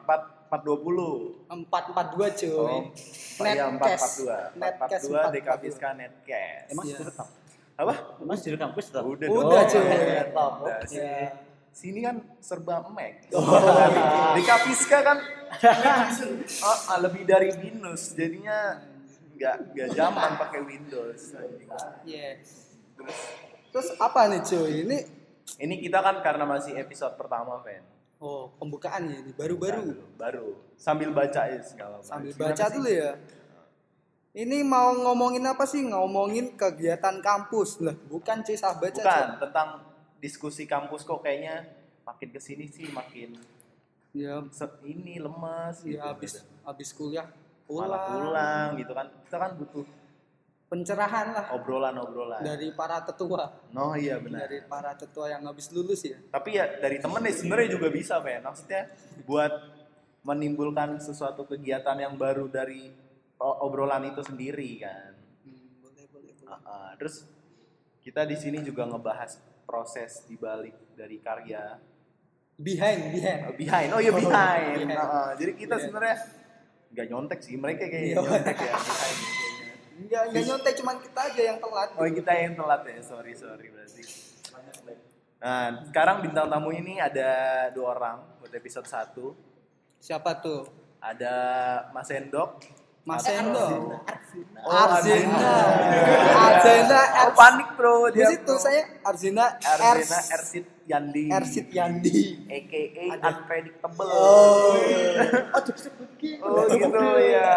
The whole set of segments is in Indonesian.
empat empat empat dua puluh 442 cuy. oh saya empat empat dua empat empat Netcast dua 442. Dekafiska Netcast Emang Iya. direkam? apa Emang sudah kampus tuh? udah Udah, dong. cuy. Udah, Udah. sini, sini kan serba Mac Oh. Dekafiska kan oh, ah, lebih dari Windows jadinya nggak nggak zaman pakai Windows anjing. Yes. Terus apa nih cuy? Ini ini kita kan karena masih episode pertama Fen oh pembukaan ya ini baru-baru. baru sambil baca ya segala macam. Sambil baca dulu ya. Ini mau ngomongin apa sih? Ngomongin kegiatan kampus lah, bukan cuy sah baca. bukan cuy. tentang diskusi kampus kok kayaknya makin ke sini sih makin Ya, ini lemas gitu. ya habis habis kuliah malah pulang. pulang gitu kan kita kan butuh Pencerahan lah obrolan-obrolan dari para tetua, no iya benar dari para tetua yang habis lulus ya. tapi ya dari temen nih sebenarnya juga bisa men maksudnya buat menimbulkan sesuatu kegiatan yang baru dari obrolan itu sendiri kan Hmm, boleh boleh boleh. Ah, ah. terus kita di sini juga ngebahas proses dibalik dari karya Behind, behind. Uh, behind oh iya behind, Behind. Ah, ah. jadi kita Behind. sebenarnya nggak nyontek sih mereka kayak Iya. nyontek ya behind. Enggak, enggak nyontek cuman kita aja yang telat. oh kita yang telat ya sorry sorry berarti nah sekarang bintang tamu ini ada dua orang buat episode 1 Siapa tuh? ada Mas Endok Mas Atau- Endo. Oh, Arzena. Arzena. oh panik bro Di situ saya Arzena Ers- Ersit Yandi Ersit Yandi. aka unpredictable Oh. Aduh, sebut gitu. Oh gitu ya.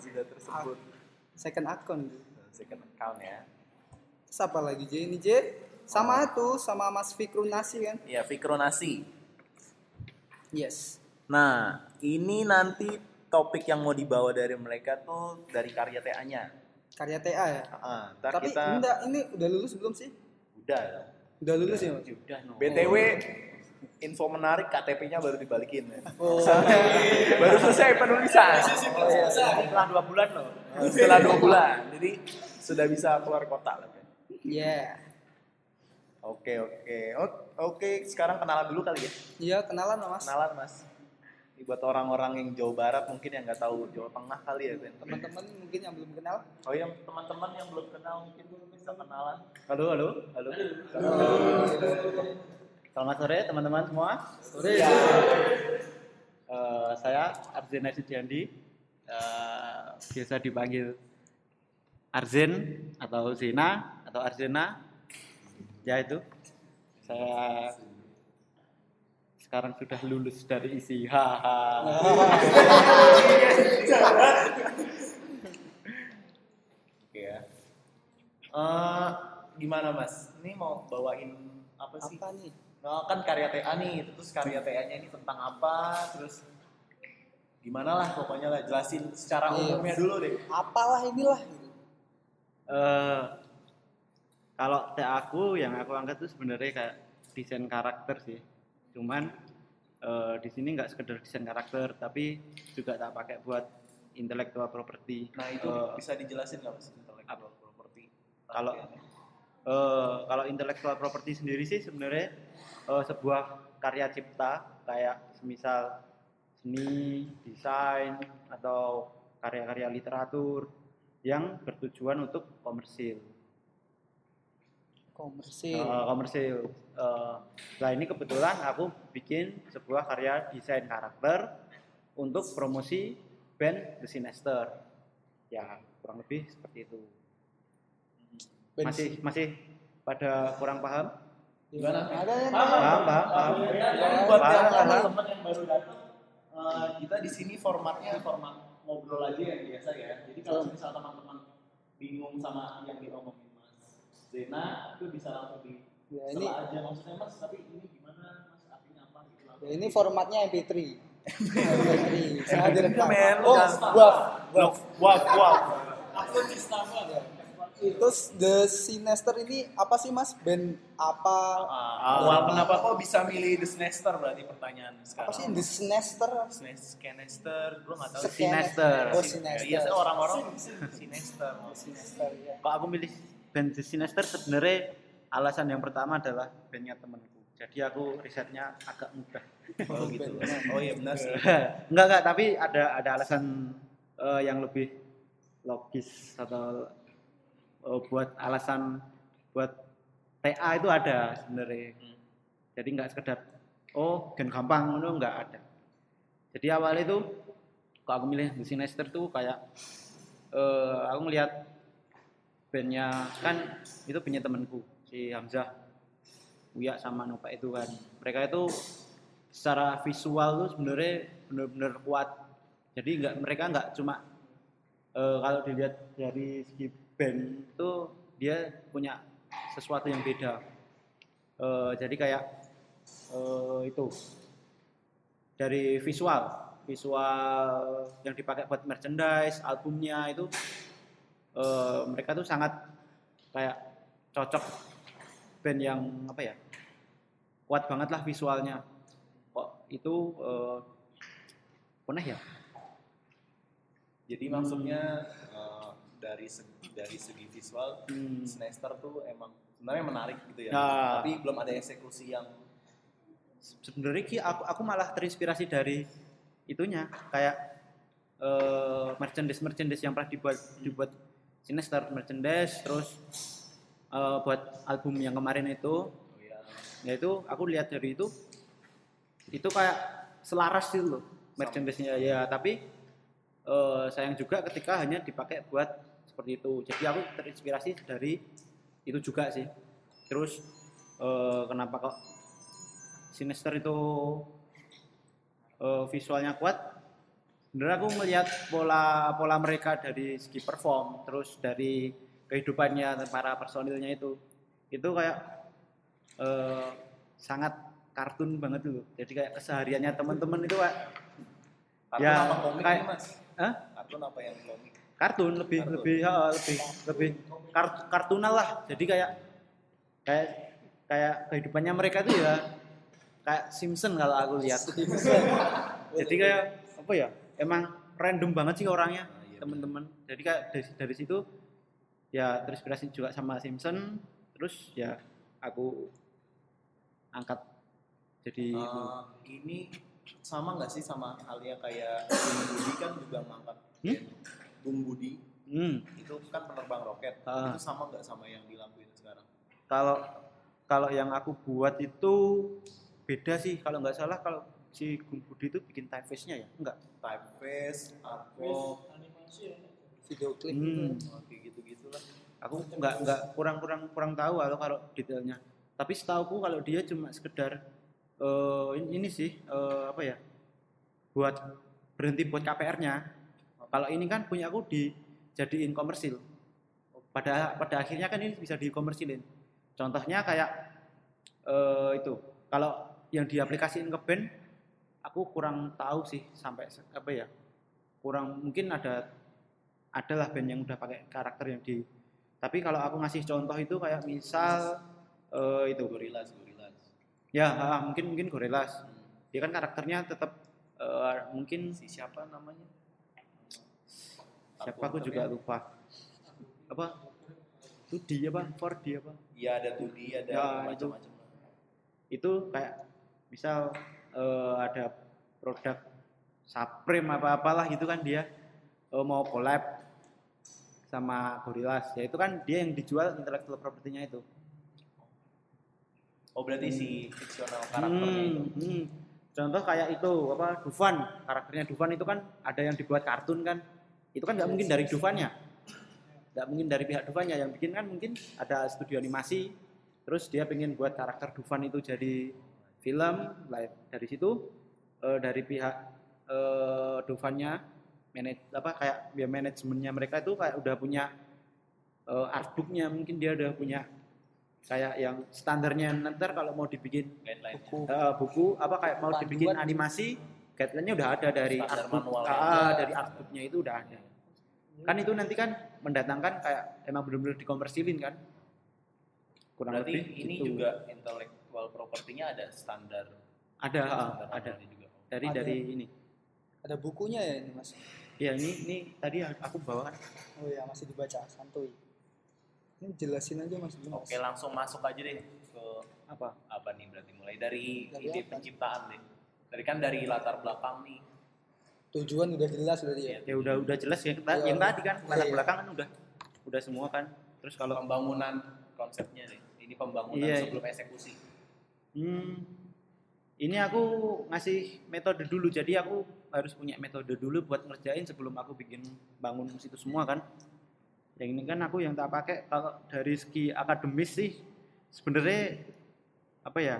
Sudah tersebut. Second account. Second account ya. Siapa lagi J ini J? Sama tuh sama Mas Fikru Nasi kan? Iya, Fikronasi. Yes. Nah, ini nanti topik yang mau dibawa dari mereka tuh dari karya TA-nya. Karya TA ya. Heeh, ntar Tapi kita enggak ini udah lulus belum sih? udah. Udah lulus ya, Mas? Udah, no. BTW info menarik KTP-nya baru dibalikin ya. Oh. baru selesai penulisan. Oh, iya. Setelah dua bulan loh. Setelah dua bulan. Jadi sudah bisa keluar kota lah. Yeah. Oke, oke. Oke, sekarang kenalan dulu kali ya. Iya, kenalan Mas. Kenalan mas. Ini buat orang-orang yang Jawa Barat mungkin yang nggak tahu Jawa Tengah kali ya Ben. Teman-teman mungkin yang belum kenal. Oh yang teman-teman yang belum kenal mungkin bisa kenalan. Halo, halo, halo. Selamat sore teman-teman semua. Sore. Eh, saya Arzena Sudiandi. Eh, biasa dipanggil Arzen atau Zena atau Arzena. Ya itu. Saya sekarang sudah lulus dari isi. Haha. Oke ya. Eh gimana mas? Ini mau bawain apa sih? Apa nih? Nah, kan karya TA nih, terus karya TA-nya ini tentang apa? Terus gimana lah pokoknya lah jelasin secara Iya. umumnya dulu deh. Apalah inilah. Eh, kalau TA aku yang aku angkat itu sebenarnya kayak desain karakter sih. Cuman eh, di sini nggak sekedar desain karakter, tapi juga tak pakai buat intellectual property. Nah itu Eh, bisa dijelasin nggak mas? Intellectual property. Kalau- eh, kalau intellectual property sendiri sih sebenarnya eh, sebuah karya cipta kayak semisal seni, desain atau karya-karya literatur yang bertujuan untuk komersil. Komersil. Eh, komersil. Eh, nah ini kebetulan aku bikin sebuah karya desain karakter untuk promosi band The Sinister. Ya kurang lebih seperti itu. Ben- Masih masih pada kurang paham? Gimana? Ada yang Paham, paham, paham. Buat Paham, yang paham. teman-teman yang baru datang, eh, kita di sini formatnya format ngobrol aja yang biasa ya. Jadi kalau misal teman-teman bingung sama yang diomongin Mas Zena, itu bisa langsung di Ya, ini aja maksudnya Mas, tapi ini gimana Mas artinya apa gitu ya, ini formatnya MP3. MP3. Saya direkam. Oh, jangan- waf. Wah, wah, wah. Itu The Sinister ini apa sih Mas? Band apa? Ah, awal kenapa kok bisa milih The Snester berarti pertanyaan sekarang. Apa sih The Sinister? Snester, gue nggak tahu. Sinister. Oh, Sinister. Iya, saya orang-orang Sinester. Sinister ya. Kalau aku milih band The Sinister sebenarnya alasan yang pertama adalah bandnya temenku jadi aku risetnya agak mudah Oh gitu. Oh iya benar sih. enggak enggak tapi ada ada alasan eh, yang lebih logis atau eh, buat alasan buat TA itu ada sebenarnya. Hmm. jadi nggak sekedar oh gen gampang itu nggak ada. Jadi awal itu kalau aku milih The Sinister tuh kayak eh, aku ngelihat bandnya kan itu bandnya temanku si Hamzah Uya sama Nova itu kan. Mereka itu secara visual tuh sebenarnya bener-bener kuat. Jadi nggak mereka nggak cuma eh, kalau dilihat dari segi band. Itu dia punya sesuatu yang beda. Eh, jadi kayak eh, itu. Dari visual. Visual yang dipakai buat merchandise albumnya itu eh, mereka tuh sangat kayak cocok band yang apa ya? Kuat banget lah visualnya. Kok itu eh, pernah ya? Jadi maksudnya eh, dari segi, dari segi visual Hmm. Tuh emang sebenarnya menarik gitu ya. Nah. Tapi belum ada eksekusi yang sebenarnya Ki, aku aku malah terinspirasi dari itunya kayak eh merchandise merchandise yang pernah dibuat dibuat Sinister merchandise terus eh, buat album yang kemarin itu oh ya, yaitu aku lihat dari itu itu kayak selaras gitu loh merchandise-nya ya tapi eh, sayang juga ketika hanya dipakai buat seperti itu jadi aku terinspirasi dari itu juga sih terus eh, kenapa kok Sinister itu eh, visualnya kuat sebenarnya aku melihat pola pola mereka dari segi perform terus dari kehidupannya para personilnya itu itu kayak eh, sangat kartun banget dulu jadi kayak kesehariannya teman-teman itu kartun Ya, apa komik kayak- Mas? Hah? Kartun apa yang komik? Kartun lebih Kartun. lebih lebih lebih kart- kartunal lah. Jadi kayak kayak kayak kehidupannya mereka itu ya kayak Simpson kalau aku lihat. Jadi kayak apa ya emang random banget sih orangnya teman-teman jadi kayak dari dari situ ya terinspirasi juga sama Simpson. Terus ya aku angkat jadi Eh, ini sama nggak sih sama halnya kayak Budi kan juga ngangkat Hmm? Bung Budi. Hmm, itu kan penerbang roket. Ah. itu sama nggak sama yang dilakuin sekarang? Kalau kalau yang aku buat itu beda sih. Kalau nggak salah kalau si Gung Budi itu bikin typeface-nya ya? Enggak typeface atau video klip Hmm. gitu. gitu gitulah aku nggak nggak kurang kurang kurang tahu kalau kalau detailnya. Tapi setauku kalau dia cuma sekedar eh, ini, ini sih eh, apa ya buat berhenti buat KPR-nya kalau ini kan punya aku dijadiin komersil. Pada pada akhirnya kan ini bisa dikomersilin. Contohnya kayak eh, itu. Kalau yang diaplikasiin ke band aku kurang tahu sih sampai apa ya kurang mungkin ada adalah band yang udah pakai karakter yang di tapi kalau aku ngasih contoh itu kayak misal eh, itu. Gorilas gorilas ya ah, mungkin mungkin Gorillaz. Hmm. dia kan karakternya tetap eh, mungkin si siapa namanya siapa aku juga lupa. Apa? Itu dia apa? For dia apa? Iya ada Tudi ada Ya, macam-macam. Itu kayak misal eh, ada produk Supreme apa apalah gitu kan dia. Eh, mau collab sama Gorillaz. Ya itu kan dia yang dijual intellectual property-nya itu. Oh berarti si fiksional karakternya itu. Hmm, hmm. Contoh kayak itu apa Dufan, karakternya Dufan itu kan ada yang dibuat kartun kan. Itu kan nggak mungkin dari Dufannya. Nggak mungkin dari pihak Dufannya yang bikin kan mungkin ada studio animasi. Terus dia pengen buat karakter Dufan itu jadi film. Dari situ eh, dari pihak eh, Dufannya manage apa kayak ya manajemennya mereka itu kayak udah punya eh, artbooknya mungkin dia udah punya kayak yang standarnya nanti kalau mau dibikin buku Eh, buku apa kayak mau Panduan. dibikin animasi guideline-nya udah ada dari artbook ah, dari artbooknya itu udah ada. Kan itu nanti kan mendatangkan kayak emang benar-benar dikomersilin kan? Kurang berarti lebih ini gitu. juga intellectual propertinya ada standar. Ada ah, standar ada. juga. Dari Ada. dari ini. Ada bukunya ya ini mas? Ya ini ini tadi aku bawa kan? Oh ya masih dibaca. Santuy. Ini jelasin aja Mas. Oke, langsung masuk aja deh ke apa? apa nih berarti? Mulai dari Dari ide apa? penciptaan deh. Dari kan dari latar belakang nih. Tujuan udah jelas berarti ya. ya udah udah jelas ya kita Iya. yang tadi kan latar Iya. belakang kan udah udah semua kan terus kalau Pembangunan konsepnya deh. Ini pembangunan Iya, iya. sebelum eksekusi. hmm, ini aku ngasih metode dulu jadi aku harus punya metode dulu buat ngerjain sebelum aku bikin bangun itu semua kan yang ini kan aku yang tak pakai kalau dari segi akademis sih sebenarnya apa ya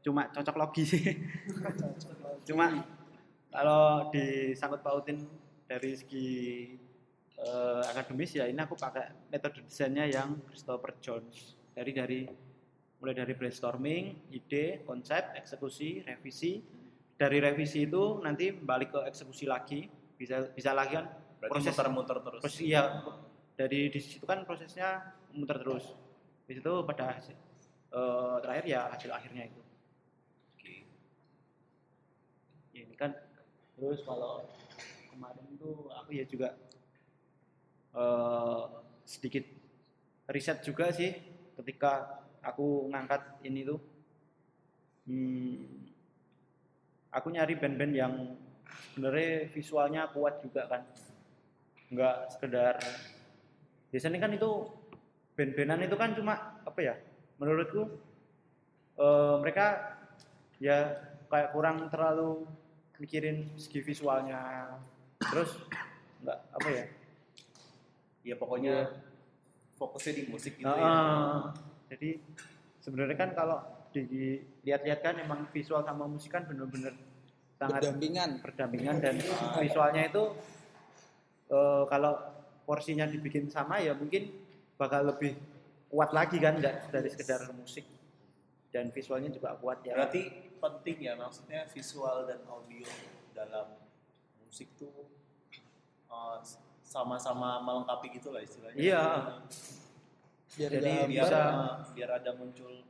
cuma cocok logi sih cuma kalau disangkut pautin dari segi eh, akademis ya ini aku pakai metode desainnya yang Christopher Jones dari dari mulai dari brainstorming, ide, konsep, eksekusi, revisi. Dari revisi itu nanti balik ke eksekusi lagi, bisa bisa lagi kan Berarti Proses- muter-muter terus. proses iya dari di situ kan prosesnya muter terus. Di situ pada hasil, eh, terakhir ya hasil akhirnya itu. Oke. Ya, ini kan terus kalau kemarin tuh aku ya juga eh, sedikit riset juga sih ketika aku ngangkat ini tuh. Hmm, aku nyari band-band yang sebenarnya visualnya kuat juga kan. Nggak sekedar biasanya kan itu band-bandan itu kan cuma apa ya menurutku eh, mereka ya kayak kurang terlalu mikirin segi visualnya terus nggak apa ya Ya pokoknya fokusnya di musik gitu ya. Ah, jadi sebenarnya kan kalau dilihat-lihat kan emang visual sama musik kan bener-bener sangat Berdampingan. berdampingan dan visualnya itu eh, kalau porsinya dibikin sama ya mungkin bakal lebih kuat lagi kan nggak dari sekedar musik dan visualnya juga kuat ya Berarti penting ya maksudnya visual dan audio dalam musik tuh uh, sama-sama melengkapi gitu lah istilahnya. Iya. Biar Jadi. Biar bisa- uh, biar ada muncul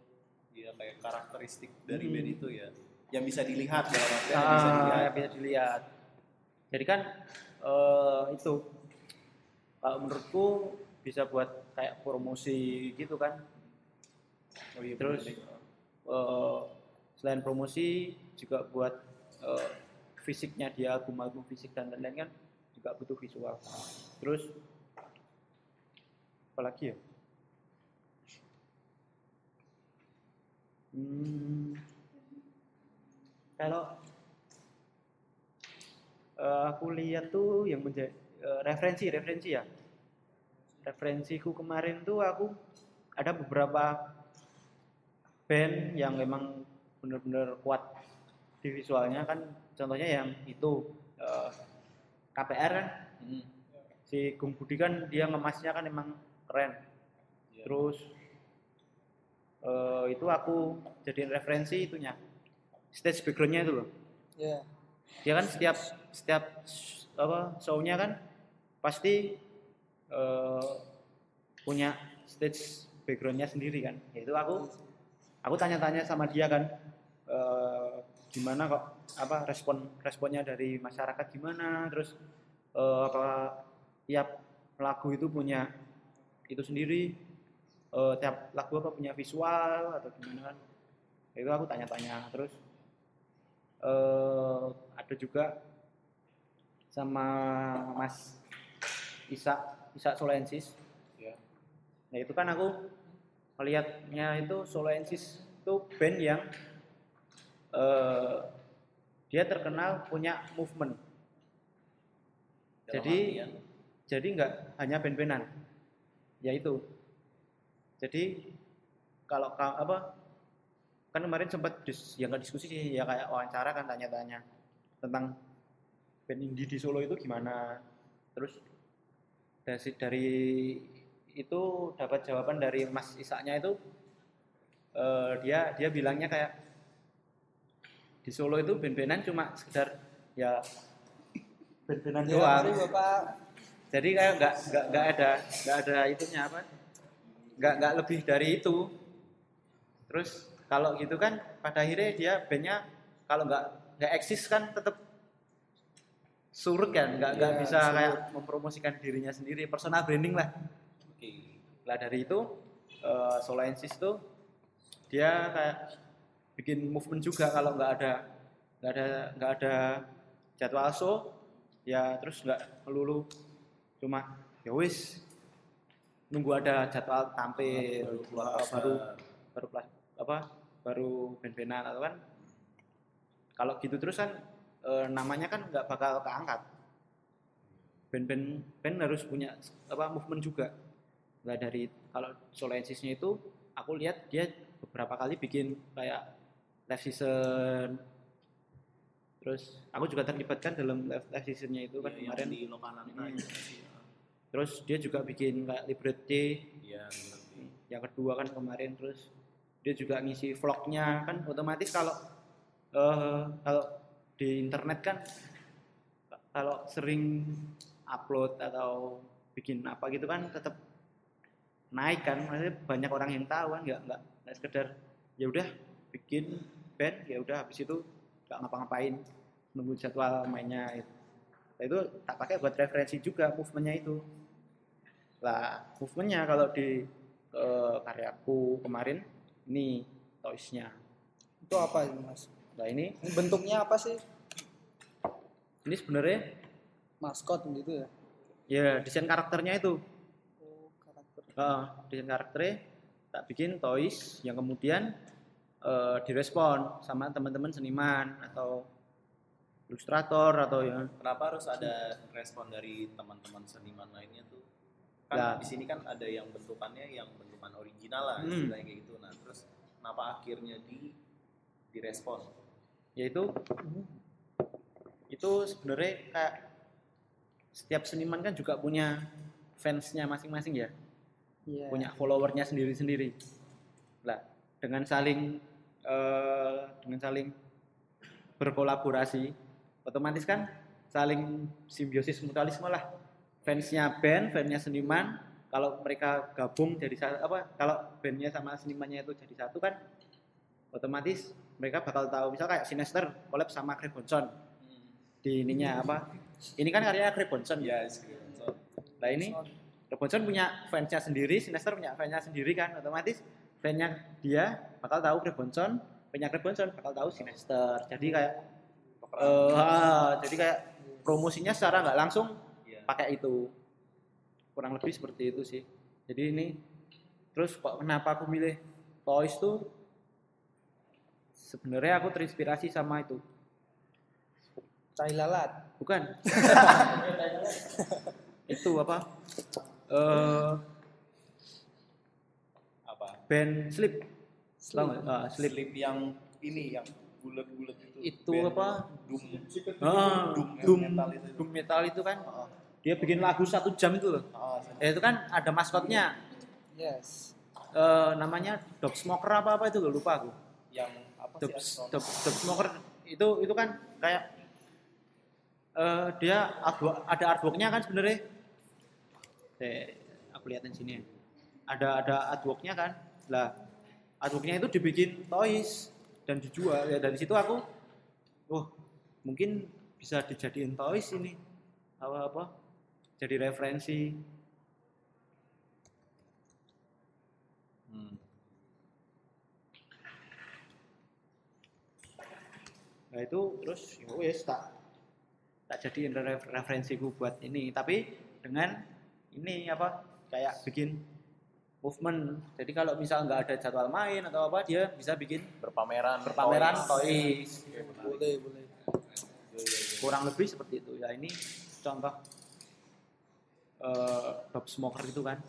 ya kayak karakteristik dari Hmm. band itu ya yang bisa dilihat dalam artian yang bisa Ah, dilihat. yang bisa dilihat. Jadi kan eh, itu kalau menurutku bisa buat kayak promosi gitu kan. Oh iya, Terus bener. Eh, selain promosi juga buat eh, fisiknya dia album-album fisik dan lain-lain kan juga butuh visual. Terus apalagi ya? Hmm, kalau eh, aku lihat tuh yang menjadi referensi referensi ya referensiku kemarin tuh aku ada beberapa band yang memang benar-benar kuat di visualnya kan contohnya yang itu eh, KPR kan Hmm. si Gung Budi kan dia ngemasnya kan emang keren Iya. terus eh, itu aku jadiin referensi itunya stage backgroundnya itu loh Ya. dia kan setiap setiap apa show-nya kan pasti eh, punya stage backgroundnya sendiri kan yaitu aku aku tanya-tanya sama dia kan eh, gimana kok apa respon responnya dari masyarakat gimana terus eh, apa tiap lagu itu punya itu sendiri eh, tiap lagu apa punya visual atau gimana kan itu aku tanya-tanya terus eh, ada juga sama Mas Isa Isa Solensis Ya. nah itu kan aku melihatnya itu Solensis itu band yang eh, dia terkenal punya movement. Dalam Jadi, artian, jadi nggak hanya band-bandan. Ya itu. Jadi kalau ka- apa kan kemarin sempat dis, ya nggak diskusi sih ya kayak wawancara kan tanya-tanya tentang band indie di Solo itu gimana. Terus dari dari itu dapat jawaban dari Mas Isaknya itu eh, dia dia bilangnya kayak di Solo itu band-bandan cuma sekedar ya band-bandan Ya, doang Bapak jadi kayak nggak nggak nggak ada nggak ada itunya apa nggak nggak lebih dari itu terus kalau gitu kan pada akhirnya dia bandnya kalau nggak nggak eksis kan tetap surut kan nggak nggak Iya, bisa surut. kayak mempromosikan dirinya sendiri personal branding lah. Lah dari itu eh, Solensis tuh dia kayak bikin movement juga kalau nggak ada nggak ada nggak ada jadwal show ya terus nggak melulu. Cuma ya wis nunggu ada jadwal tampil Baru baru baru apa baru band-bandan atau kan. Kalau gitu terus kan eh, namanya kan nggak bakal keangkat. Band-band band harus punya apa movement juga nggak dari kalau Solensisnya itu aku lihat dia beberapa kali bikin kayak live season. Terus aku juga terlibatkan dalam live, live seasonnya itu kan yang kemarin. di Lokananta Hmm. terus dia juga bikin kayak Liberty Iya, ngerti. yang kedua kan kemarin terus dia juga ngisi vlognya. Kan otomatis kalau eh kalau di internet kan kalau sering upload atau bikin apa gitu kan tetap naik kan maksudnya banyak orang yang tahu kan nggak nggak nggak sekedar ya udah bikin band ya udah habis itu nggak ngapa-ngapain nunggu jadwal mainnya itu Nah, itu tak pakai buat referensi juga movementnya itu lah movementnya kalau di karyaku kemarin ini toysnya Itu apa ini mas? nah ini bentuknya apa sih? ini sebenarnya Maskot gitu ya? ya desain karakternya itu karakter. Heeh, desain karakternya tak bikin toys yang kemudian eh, direspon sama teman-teman seniman atau ilustrator atau ya Kenapa harus ada respon dari teman-teman seniman lainnya tuh? Kan Ya. di sini kan ada yang bentukannya yang bentukan original lah, Hmm. istilahnya kayak gitu. Nah, terus kenapa akhirnya di direspon? yaitu itu sebenarnya kayak setiap seniman kan juga punya fansnya masing-masing ya Iya. punya followernya sendiri-sendiri. Lah dengan saling eh, dengan saling berkolaborasi otomatis kan saling simbiosis mutualisme lah. Fansnya band fansnya seniman kalau mereka gabung jadi satu apa kalau bandnya sama senimannya itu jadi satu kan otomatis mereka bakal tahu. Misal kayak Sinester collab sama Craig Bonson di ininya apa? Ini kan karyanya Craig Bonson Ya, nah ini Robinson punya fansnya sendiri, Sinester punya fansnya sendiri kan, otomatis fansnya dia bakal tahu Rebonson, fansnya Rebonson bakal tahu Sinester. Jadi kayak eh, ah, jadi kayak promosinya secara nggak langsung Iya. pakai itu. Kurang lebih seperti itu sih. Jadi ini terus kok kenapa aku milih Toys tuh sebenarnya aku terinspirasi sama itu. Tai lalat. Bukan. itu apa? Eh apa? band Sleep. Tahu nggak? Ah, Sleep. Slip yang ini yang bulat-bulat itu. Itu Band apa? Doom. Ah, Doom Doom, metal itu. Doom metal itu kan Ah, dia bikin lagu satu jam itu loh. ah, Ya, itu kan ada maskotnya Yes. Eh, namanya Dog Smoker apa apa itu gue lupa aku. yang apa Dog, sih? Dog, Dog Smoker itu itu kan kayak eh dia artwork- ada artworknya kan sebenarnya. Eh, aku liatin sini. ya. Ada ada artworknya kan. Lah artworknya itu dibikin toys dan dijual ya dari situ aku oh mungkin bisa dijadiin toys ini apa apa jadi referensi Hmm. Nah itu terus ya wes tak tak jadiin re- referensiku buat ini tapi dengan ini apa kayak bikin movement jadi kalau misal nggak ada jadwal main atau apa dia bisa bikin Berpameran. berpameran toys. toys Boleh, boleh. kurang lebih seperti itu ya ini contoh eh Bob Smoker itu kan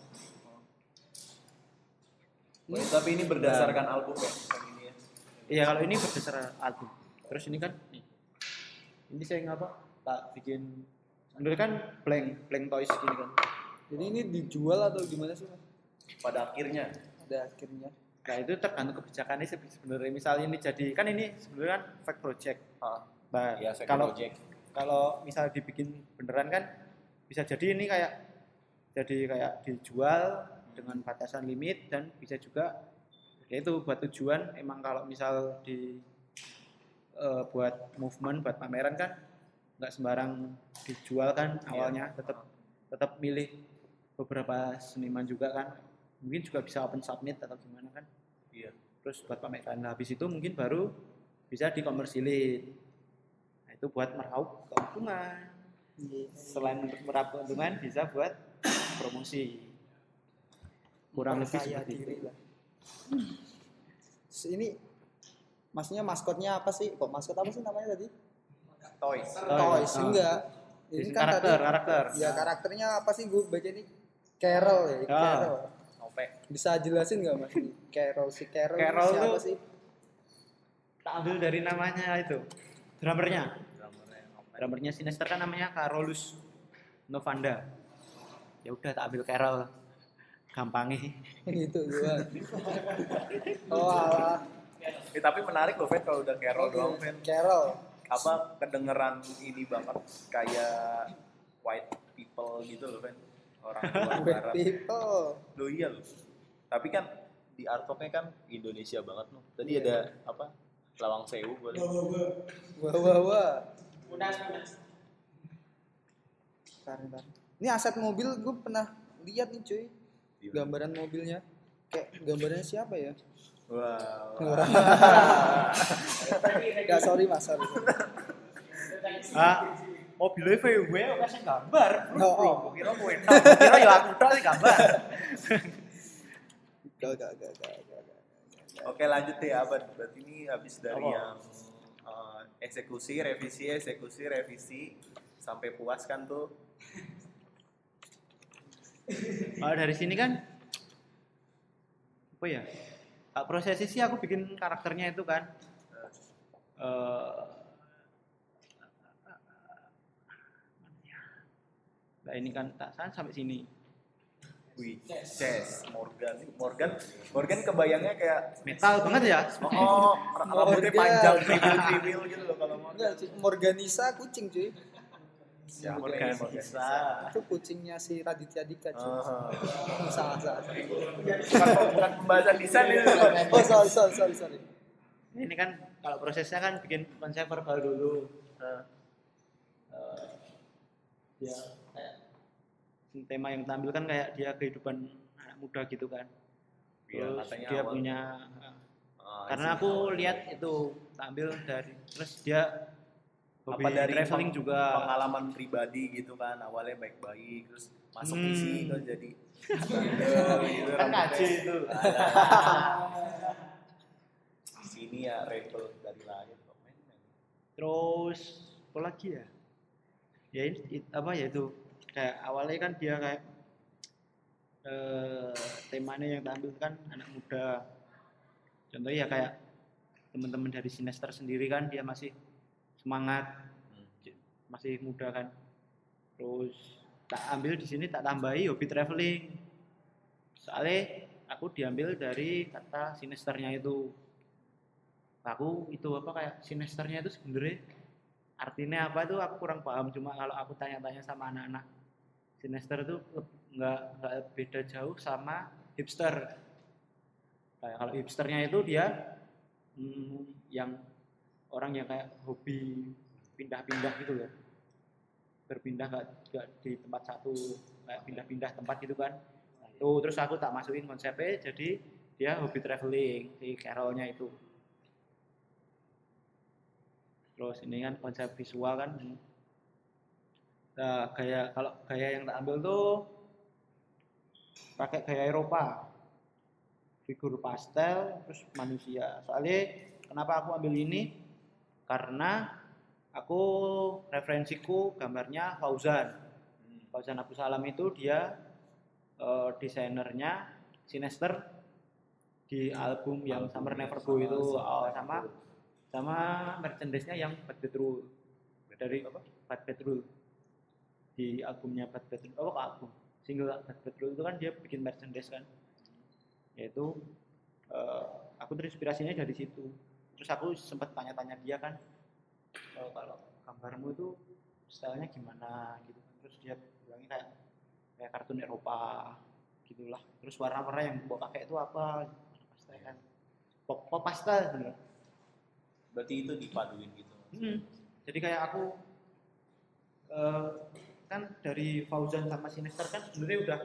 Oh, tapi ini berdasarkan album ya? Ini ya? iya kalau ini berdasarkan album terus ini kan nih. ini saya ngapa tak bikin sebenarnya kan blank blank toys gini kan Jadi ini dijual atau gimana sih? Mas? Pada akhirnya. Pada akhirnya. Nah itu tergantung kebijakannya sih sebenarnya. Misalnya ini jadi kan ini sebenarnya kan fake project. Ah, Nah, ya, kalau project. kalau misal dibikin beneran kan bisa jadi ini kayak jadi kayak dijual dengan batasan limit dan bisa juga ya itu buat tujuan emang kalau misal di eh, buat movement buat pameran kan nggak sembarang dijual kan Iya. awalnya tetap tetap milih beberapa seniman juga kan mungkin juga bisa open submit atau gimana kan Iya. terus buat pameran Nah, habis itu mungkin baru bisa dikomersilin nah, itu buat meraup keuntungan selain untuk meraup keuntungan bisa buat promosi kurang lebih seperti diri itu lah. Terus ini maksudnya maskotnya apa sih? Kok maskot apa sih namanya tadi? Toys. Toys ah. enggak. Ini kan karakter tadi karakter ya karakternya apa sih gue baca ini? Carol ya, Ah. Carol. Sampai Bisa jelasin nggak mas? Carol si Carol, Carol siapa tuh- sih? tak ambil dari namanya itu drummernya drummernya drummernya Sinister kan namanya Carolus Novanda ya udah tak ambil Carol gampangnya gitu gua. Oh alah. Eh, tapi menarik loh Fen kalau udah Carol doang Fen. Carol. Apa kedengeran ini banget kayak white people gitu loh Fen. Orang tua barat. people. Loh iya loh. Tapi kan di artworknya kan Indonesia banget loh. Tadi Iya. ada apa? Lawang Sewu gue liat. Wah wah wah. Bentar, bentar. Ini aset mobil gue pernah lihat nih cuy. Iya. Gambaran mobilnya. Kayak gambarnya siapa ya? Wow. Gak sorry mas, sorry. ah mobilnya VW kok kasih gambar Oh, oh. Gua kira gue kira ya aku tok sih gambar Gak gak gak gak gak. gak. Oke lanjut deh Abad. Berarti ini habis dari Apa? yang eh, eksekusi, revisi, eksekusi, revisi sampai puas kan tuh. kalau dari sini kan apa ya prosesi sih aku bikin karakternya itu kan eh nah ini kan tak kan sampai sini Wih, Morgan, Morgan, Morgan kebayangnya kayak metal banget ya oh, rambutnya Morgan. panjang, kriwil-kriwil gitu loh kalau Morgan. Morganisa kucing cuy. Ya, Morgan Morgan bisa. Itu kucingnya si Raditya Dika cuy. Ah. Salah salah. salah. bukan, bukan pembahasan desain ini. Oh sorry sorry sorry sorry. ini kan kalau prosesnya kan bikin konsep verbal dulu Nah, Eh, ya tema yang tampil kan kayak dia kehidupan anak muda gitu kan. Terus katanya dia awal- punya ah, karena aku lihat itu tampil dari terus dia hobi apa dari traveling peng- juga. pengalaman pribadi gitu kan awalnya baik-baik terus masuk Hmm. isi kan jadi bandel gitu kan ngaji. itu di sini ya rebel dari lahir terus apa lagi ya? Ya it- apa ya itu kayak awalnya kan dia kayak eh, temanya yang tampil kan anak muda. Contohnya ya kayak teman-teman dari Sinester sendiri kan dia masih semangat Hmm. masih muda kan. Terus tak ambil di sini tak tambahi hobi traveling. Soalnya aku diambil dari kata sinesternya itu. Aku itu apa kayak sinesternya itu sebenarnya artinya apa itu aku kurang paham. Cuma kalau aku tanya-tanya sama anak-anak sinester itu nggak nggak beda jauh sama hipster. Kayak kalau hipsternya itu dia hmm, yang orang yang kayak hobi pindah-pindah gitu loh. Berpindah nggak di tempat satu kayak pindah-pindah tempat gitu kan. Nah, terus aku tak masukin konsepnya jadi dia hobi traveling si Carolnya itu. Terus ini kan konsep visual kan nah, gaya kalau gaya yang tak ambil tuh pakai gaya Eropa. Figur pastel terus manusia. Soalnya kenapa aku ambil ini? Karena aku referensiku gambarnya Fauzan. Fauzan Abu Salam itu dia eh, desainernya Sinester di album yang Album Summer Never Go itu. Sama oh, sama sama merchandise-nya yang Bad Petrol dari apa? Bad Petrol di albumnya Bad Petrol oh album. Single Bad Petrol itu kan dia bikin merchandise kan. Yaitu eh, aku terinspirasinya dari situ. Terus aku sempat tanya-tanya dia kan "Eh, kalau gambarmu itu stylenya gimana? Gitu kan. Terus dia bilangnya kayak kayak kartun Eropa gitulah. Terus warna-warna yang mau pakai itu apa? Pastel kan. Pop, pop pastel sebenarnya berarti itu dipaduin gitu. Hmm. Jadi kayak aku eh, kan dari Fauzan sama Sinister kan sebenarnya udah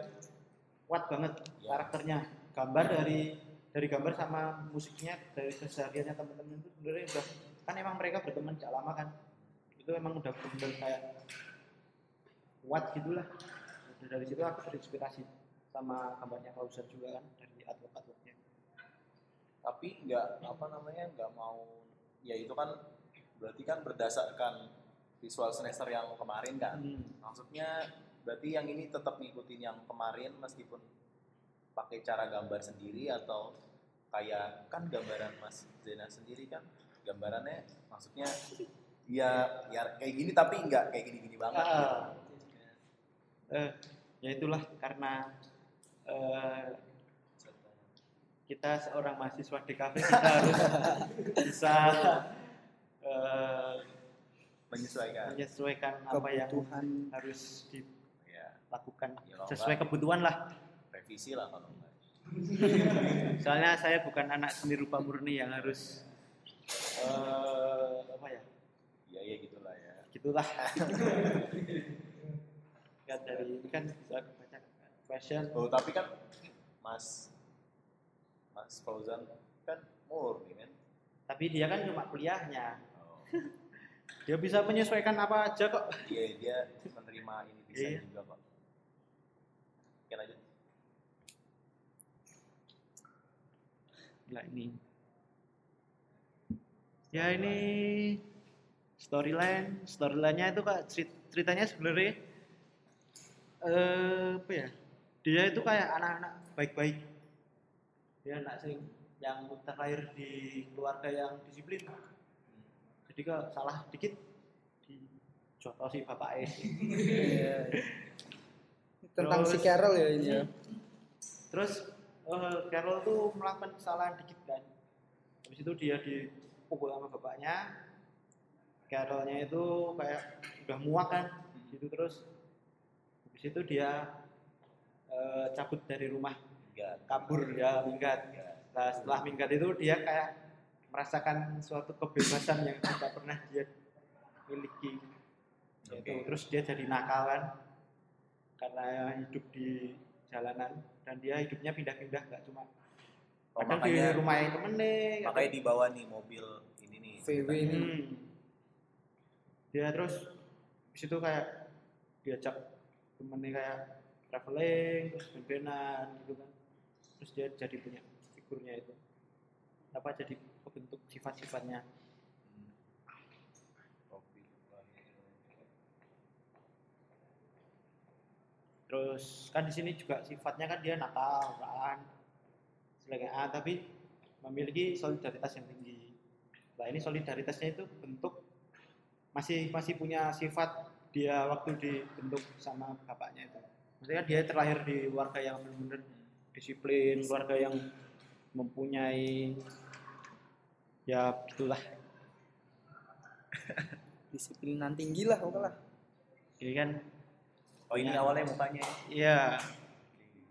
kuat banget Ya. karakternya. Gambar dari dari gambar sama musiknya dari kesehariannya teman-teman itu sebenarnya udah kan emang mereka berteman sejak lama kan. Itu emang udah bener kayak kuat gitulah. Udah dari situ aku terinspirasi sama gambarnya Klauser juga kan dari artwork-artworknya tapi nggak apa namanya nggak mau ya itu kan berarti kan berdasarkan visual semester yang kemarin kan Hmm. maksudnya berarti yang ini tetap ngikutin yang kemarin meskipun pakai cara gambar sendiri atau kayak kan gambaran Mas Zena sendiri kan gambarannya maksudnya ya ya kayak gini tapi nggak kayak gini-gini banget Ah. gitu. eh, ya itulah karena eh, kita seorang mahasiswa DKV kita harus bisa eh, menyesuaikan. Menyesuaikan apa yang kebutuhan. harus ya dilakukan. Ya, sesuai kebutuhan lah. revisi lah kalau enggak. Soalnya saya bukan anak seni rupa murni yang harus eh, apa ya? ya ya gitulah ya. Gitulah. Kan dari ini kan bisa baca fashion. Oh tapi kan Mas Mas Fauzan kan murni kan tapi dia kan cuma kuliahnya. Oh, dia bisa menyesuaikan apa aja kok. Iya dia menerima ini bisa Iya. juga kok. Oke lanjut. Gila ini. Ya ini storyline. Storylinenya itu kak cerit- ceritanya sebenarnya eh apa ya? Dia itu kayak anak-anak baik-baik. Dia anak sing yang terlahir di keluarga yang disiplin jadi kalau salah dikit dijotosi bapak tentang si Terus- Carol ya ini ya. Terus eh, Carol tuh melakukan kesalahan dikit kan. Habis itu dia dipukul sama bapaknya. Carolnya itu kayak udah muak kan. Gitu terus. Habis itu dia eh, cabut dari rumah, kabur ya minggat. Nah, setelah minggat itu dia kayak merasakan suatu kebebasan yang tidak pernah dia miliki. Gitu. Oke. Terus dia jadi nakal kan karena hidup di jalanan dan dia hidupnya pindah-pindah nggak cuma Oh, kadang di makanya rumah yang temennya makanya dibawa nih mobil ini nih VW ini Hmm. dia terus di situ kayak diajak temennya kayak traveling terus gitu kan terus dia jadi punya figurnya itu apa jadi bentuk sifat-sifatnya? Terus kan di sini juga sifatnya kan dia nakal kan sebagai A tapi memiliki solidaritas yang tinggi. Nah ini solidaritasnya itu bentuk masih masih punya sifat dia waktu dibentuk sama bapaknya itu. Maksudnya dia terlahir di keluarga yang benar-benar disiplin keluarga yang mempunyai ya gitulah disiplinan tinggi lah pokoknya lah. Ini kan? Oh ini Ya. awalnya mukanya ya? Iya.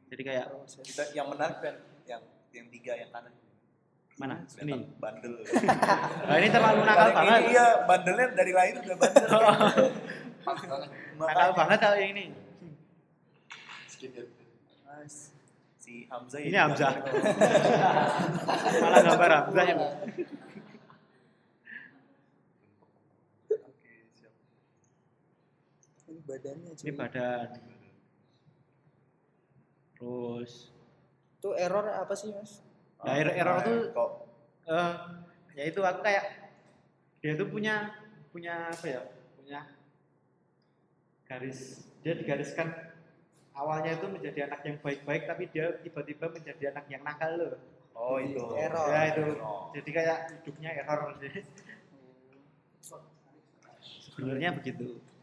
Jadi kayak kita yang menarik kan yang yang tiga yang kanan. Mana? Kelihatan ini? bandel. Nah, ini terlalu nakal banget. ini iya bandelnya dari lahir udah bandel. Nakal banget kalau yang ini. Si Hamzah Ini Hamzah. malah gambar Hamzah yang Oke, siap. Ini badannya ini cuy. badan. Terus. Itu error apa sih mas? Ya, error- error tuh kok? Eh ya itu aku kayak dia tuh punya punya apa ya? Punya garis dia digariskan awalnya itu menjadi anak yang baik-baik tapi dia tiba-tiba menjadi anak yang nakal loh. Oh itu. Error. ya itu. Oh. jadi kayak hidupnya error. Sebenarnya begitu. ini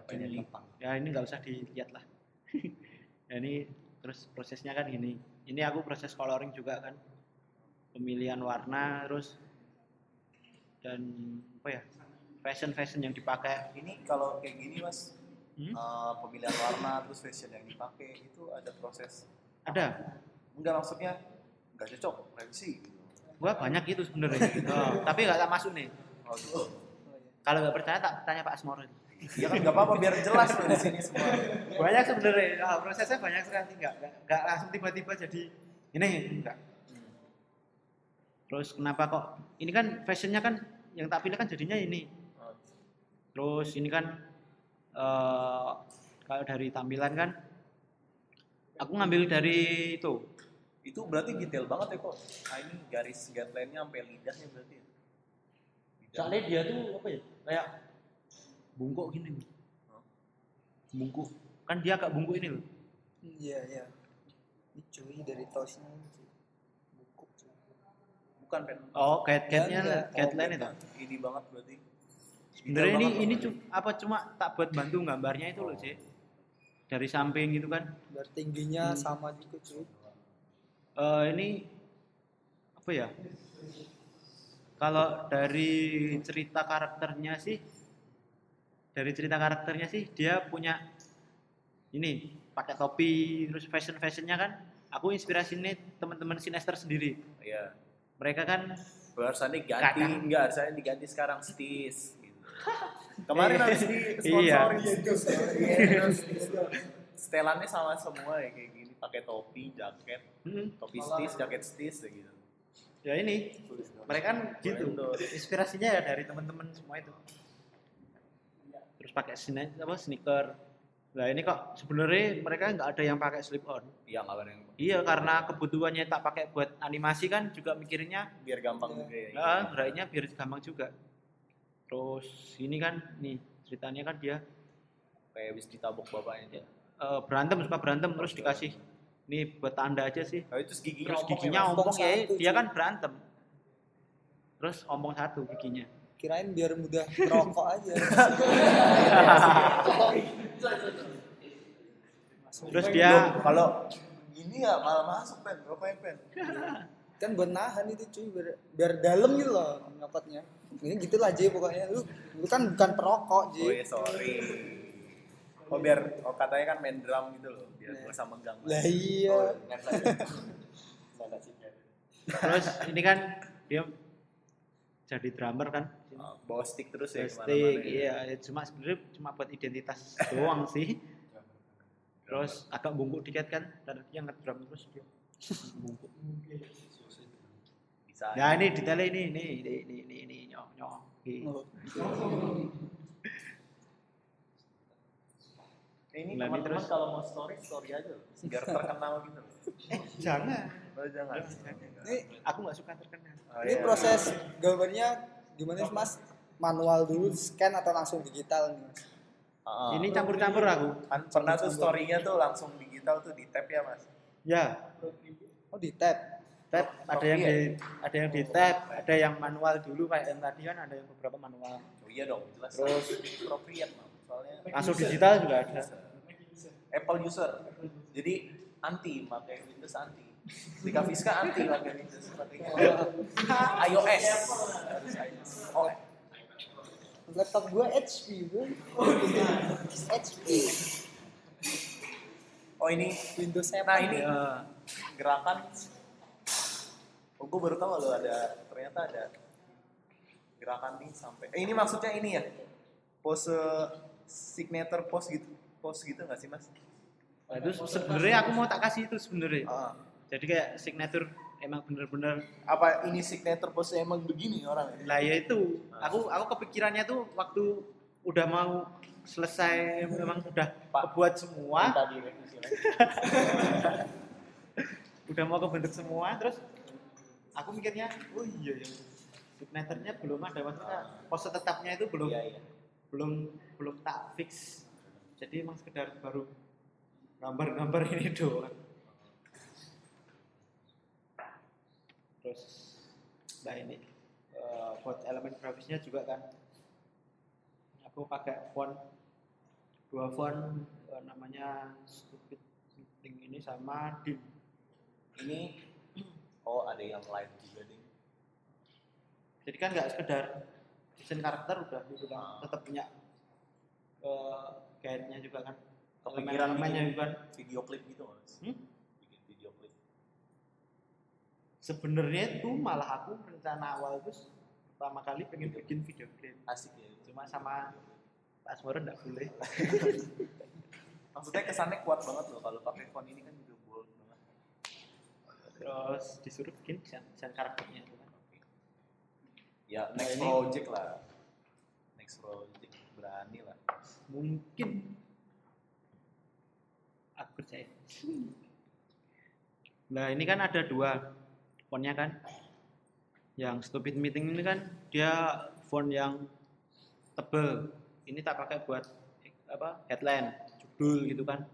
apa ini? ya ini nggak usah dilihat lah. Ya ini terus prosesnya kan gini. Ini aku proses coloring juga kan. Pemilihan warna terus dan apa ya fashion fashion yang dipakai. Ini kalau kayak gini mas Hmm? eh, pemilihan warna terus fashion yang dipakai itu ada proses ada? Enggak maksudnya enggak cocok revisi. Gitu gua banyak itu sebenarnya. Oh, tapi nggak tak masuk nih. Oh, gitu. kalau nggak percaya tak tanya Pak Asmoro Ya kan nggak apa-apa biar jelas loh di sini semua. banyak sebenarnya nah, prosesnya banyak sekali nggak nggak langsung tiba-tiba jadi ini enggak terus kenapa kok ini kan fashionnya kan yang tak pilih kan jadinya ini terus ini kan eh kalau dari tampilan kan aku ngambil dari itu Itu berarti detail banget ya kok. Nah ini garis guideline-nya sampai lidahnya berarti. ya? Soalnya dia tuh apa ya kayak bungkuk gini Hah? bungkuk kan dia agak bungkuk ini loh Iya, iya. Ini cuy dari tosnya. cuy. Bukan pen. oh guide guide-nya Enggak. guideline Oh, itu Ini banget berarti. sebenarnya ini banget ini loh. cu- apa cuma tak buat bantu gambarnya itu loh sih dari samping gitu kan Biar tingginya Hmm. sama juga cuy. Eh ini apa ya kalau dari cerita karakternya sih dari cerita karakternya sih dia punya ini pakai topi terus fashion fashionnya kan aku inspirasinya teman-teman sinester sendiri Iya. mereka kan Harusnya Kadang. enggak harusnya diganti sekarang stis. Gitu. Kemarin habis di Iya. sponsorin. Iya. Setelannya sama semua ya kayak gini, pakai topi, jaket, hmm, topi stis, jaket stis kayak gitu. ya ini mereka kan gitu inspirasinya ya dari teman-teman semua itu pakai sne apa sneaker. Nah ini kok sebenarnya mereka nggak ada yang pakai slip on. Iya nggak ada yang iya karena kebutuhannya tak pakai buat animasi kan juga mikirnya. Biar gampang juga ya. ya geraknya biar gampang juga. Terus ini kan nih ceritanya kan dia Kayak habis ditabok bapaknya. eh, berantem suka berantem terus dikasih. Nih buat tanda aja sih. Nah, itu giginya terus ya, giginya ompong Ompong ya dia kan berantem. Terus ompong satu giginya Kirain biar mudah merokok aja. terus dia kalau gini ya malah masuk pen, rokoknya pen. kan buat nahan itu cuy biar, biar dalam gitu loh nyokotnya. Ini gitu lah Ji pokoknya. Lu, lu kan bukan perokok Ji. Oh iya sorry. Oh biar, oh katanya kan main drum gitu loh, biar Iya. gak usah megang. Lah iya. terus ini kan dia jadi drummer kan Oh, bawa stick terus ya ke mana-mana ya. iya ya cuma sebenarnya cuma buat identitas doang sih terus agak bungkuk dikit kan dan dia ngedrum terus dia bungkuk Bisa. nah ini detailnya ini ini ini ini ini, ini nyok nyok Ini. Oh. Ini ini teman-teman terus. kalau mau story, story aja loh. Biar terkenal gitu eh jangan Oh jangan. Ini aku nggak suka terkenal Oh, ini iya. proses gambarnya gimana sih Mas? Manual dulu scan atau langsung digital nih Mas? Ah, ini campur-campur aku kan pernah tuh story-nya tuh langsung digital tuh di tap ya mas. ya Oh di tab. tab ada yang di ada yang di tab ada yang manual dulu kayak yang tadi kan ada yang beberapa manual Oh iya dong, jelas. Terus? appropriate Mam. soalnya langsung digital juga ada Apple user. Jadi anti pakai Windows anti. Dika Fiska anti pakai Windows pakainya iOS. Oh, Laptop gua HP bro. HP. oh ini Windows 7. Nah, ini- ya gerakan oh gue baru tahu loh ada ternyata ada gerakan nih sampai eh, ini maksudnya ini ya pose signature pose gitu pose gitu nggak sih mas Nah, itu sebenarnya aku mau tak kasih itu sebenarnya Ah. Jadi kayak signature emang bener-bener apa ini signature pose emang begini orang lah ya itu. Aku aku kepikirannya tuh waktu udah mau selesai memang udah Pak. kebuat semua. udah mau kebentuk semua terus aku mikirnya oh iya ya signaturenya belum ada. Maksudnya pose tetapnya itu belum iya iya. belum belum tak fix. Jadi emang sekedar baru gambar-gambar ini doang terus nah ini eh, buat elemen grafisnya juga kan aku pakai font dua font eh, namanya stupid meeting ini sama dim ini oh ada yang live juga deh jadi kan nggak sekedar desain karakter udah gitu kan Ah. tetap punya eh guide-nya juga kan kepikiran elemen-elemennya juga kan video klip gitu mas Hmm? Sebenarnya tuh malah aku rencana awal tuh pertama kali pengen bikin video klip asik ya. Cuma sama password enggak boleh. Maksudnya kesannya kuat banget loh kalau pakai font ini kan juga bold banget. terus disuruh bikin desain, karakternya itu kan. Ya next ini- project lah. Next project berani lah. mungkin aku percaya. Nah ini kan ada dua fontnya kan. Yang stupid meeting ini kan dia font yang tebel. Ini tak pakai buat apa headline judul gitu kan.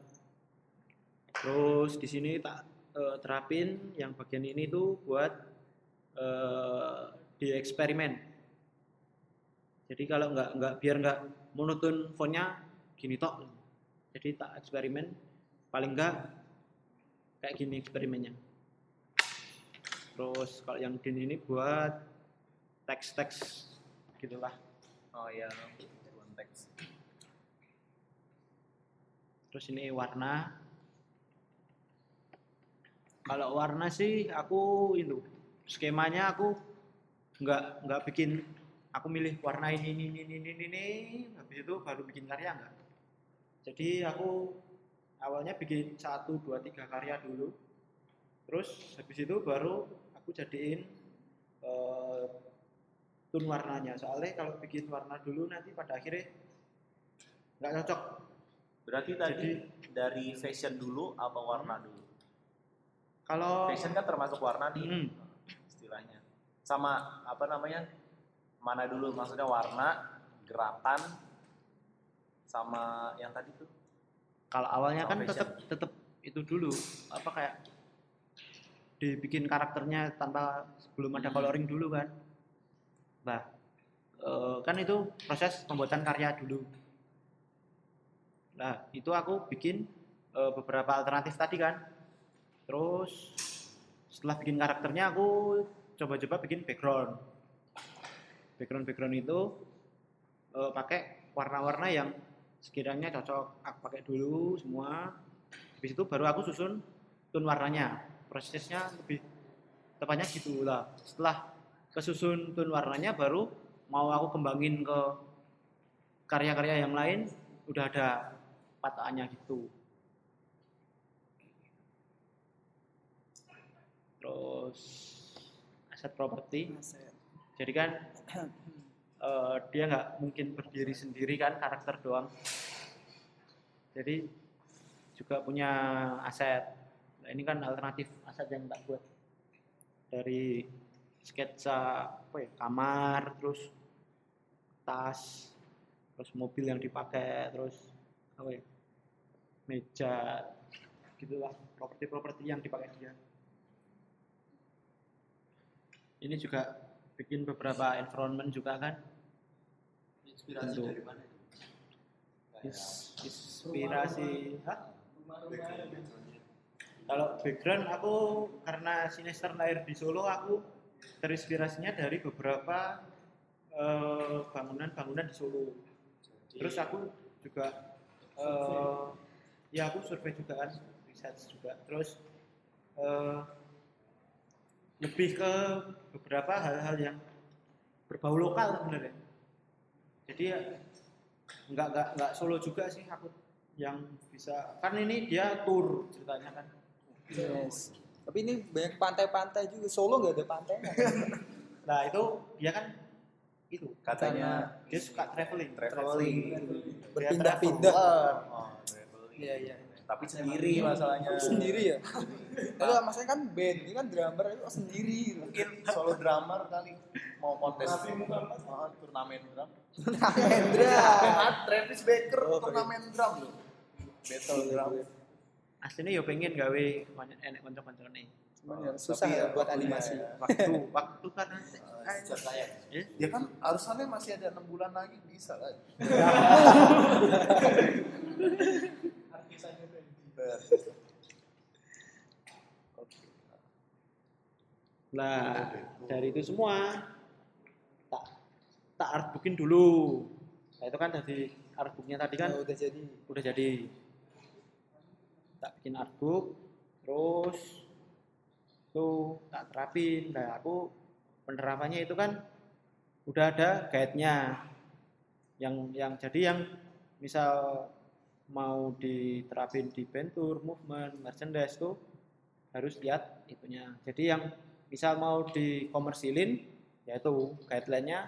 Terus di sini tak eh, terapin yang bagian ini tuh buat eh, di eksperimen. Jadi kalau nggak nggak biar nggak monoton fontnya gini tok. Jadi tak eksperimen paling nggak kayak gini eksperimennya terus kalau yang din ini buat teks-teks gitulah. Oh iya, konteks. terus ini warna. Kalau warna sih aku itu skemanya aku nggak nggak bikin aku milih warna ini ini ini ini ini, ini. Habis itu baru bikin karya nggak? Jadi aku awalnya bikin satu dua tiga karya dulu terus habis itu baru aku jadiin eh, tone warnanya soalnya kalau bikin warna dulu nanti pada akhirnya nggak cocok Berarti tadi Jadi- dari fashion dulu apa warna dulu? kalau Fashion kan termasuk warna nih Hmm. istilahnya. Sama apa namanya? Mana dulu maksudnya warna, gerakan sama yang tadi tuh. kalau awalnya kan tetap tetap itu dulu apa kayak dibikin karakternya tanpa sebelum ada Hmm. coloring dulu kan. Nah eh, kan itu proses pembuatan karya dulu. Nah itu aku bikin eh, beberapa alternatif tadi kan. Terus setelah bikin karakternya aku coba-coba bikin background. Background background itu eh, pakai warna-warna yang sekiranya cocok aku pakai dulu semua. Habis itu baru aku susun tone warnanya prosesnya lebih tepatnya gitu lah setelah kesusun tone warnanya baru mau aku kembangin ke karya-karya yang lain udah ada patahannya gitu. Terus aset properti. Jadi kan eh, dia nggak mungkin berdiri sendiri kan karakter doang. Jadi juga punya aset. Nah, ini kan alternatif aset yang tak buat dari sketsa apa ya kamar terus tas terus mobil yang dipakai terus apa ya meja gitulah properti-properti yang dipakai dia ini juga bikin beberapa environment juga kan Inspirasi Tentu. dari mana? Is- inspirasi Hah? Kalau background aku karena sinester lahir di Solo aku terinspirasinya dari beberapa eh, bangunan-bangunan di Solo. Terus aku juga eh, ya aku survei juga kan riset juga. Terus eh, lebih ke beberapa hal-hal yang berbau lokal sebenarnya. Jadi ya nggak nggak nggak Solo juga sih aku yang bisa kan ini dia tour ceritanya kan Yes. Tapi ini banyak pantai-pantai juga. Solo nggak ada pantainya. nah itu dia kan itu Katanya dia suka traveling traveling. Berpindah-pindah. Oh, traveling. Iya iya. Tapi sendiri masalahnya. Sendiri ya. Kalau maksudnya kan band, ini kan drummer itu sendiri. Mungkin solo drummer kali mau kontes oh, turnamen drum. Hendra. Travis Baker Oh, turnamen drum loh. Battle drum. Aslinya ya pengen gawe banyak enek konco-konco nih Cuman ya susah Tapi ya buat animasi. ya. waktu waktu kan saya. ya Ya kan alasannya masih ada enam bulan lagi bisa kan. Nah, dari itu semua tak tak artbookin dulu. Nah, itu kan dari artbooknya tadi kan Nah, udah jadi. udah jadi. Tak bikin artbook, terus tuh tak terapin. Nah, aku penerapannya itu kan udah ada guide-nya. yang yang jadi yang misal mau diterapin di bentur, movement, merchandise tuh harus lihat itunya. Jadi yang misal mau dikomersilin yaitu guideline-nya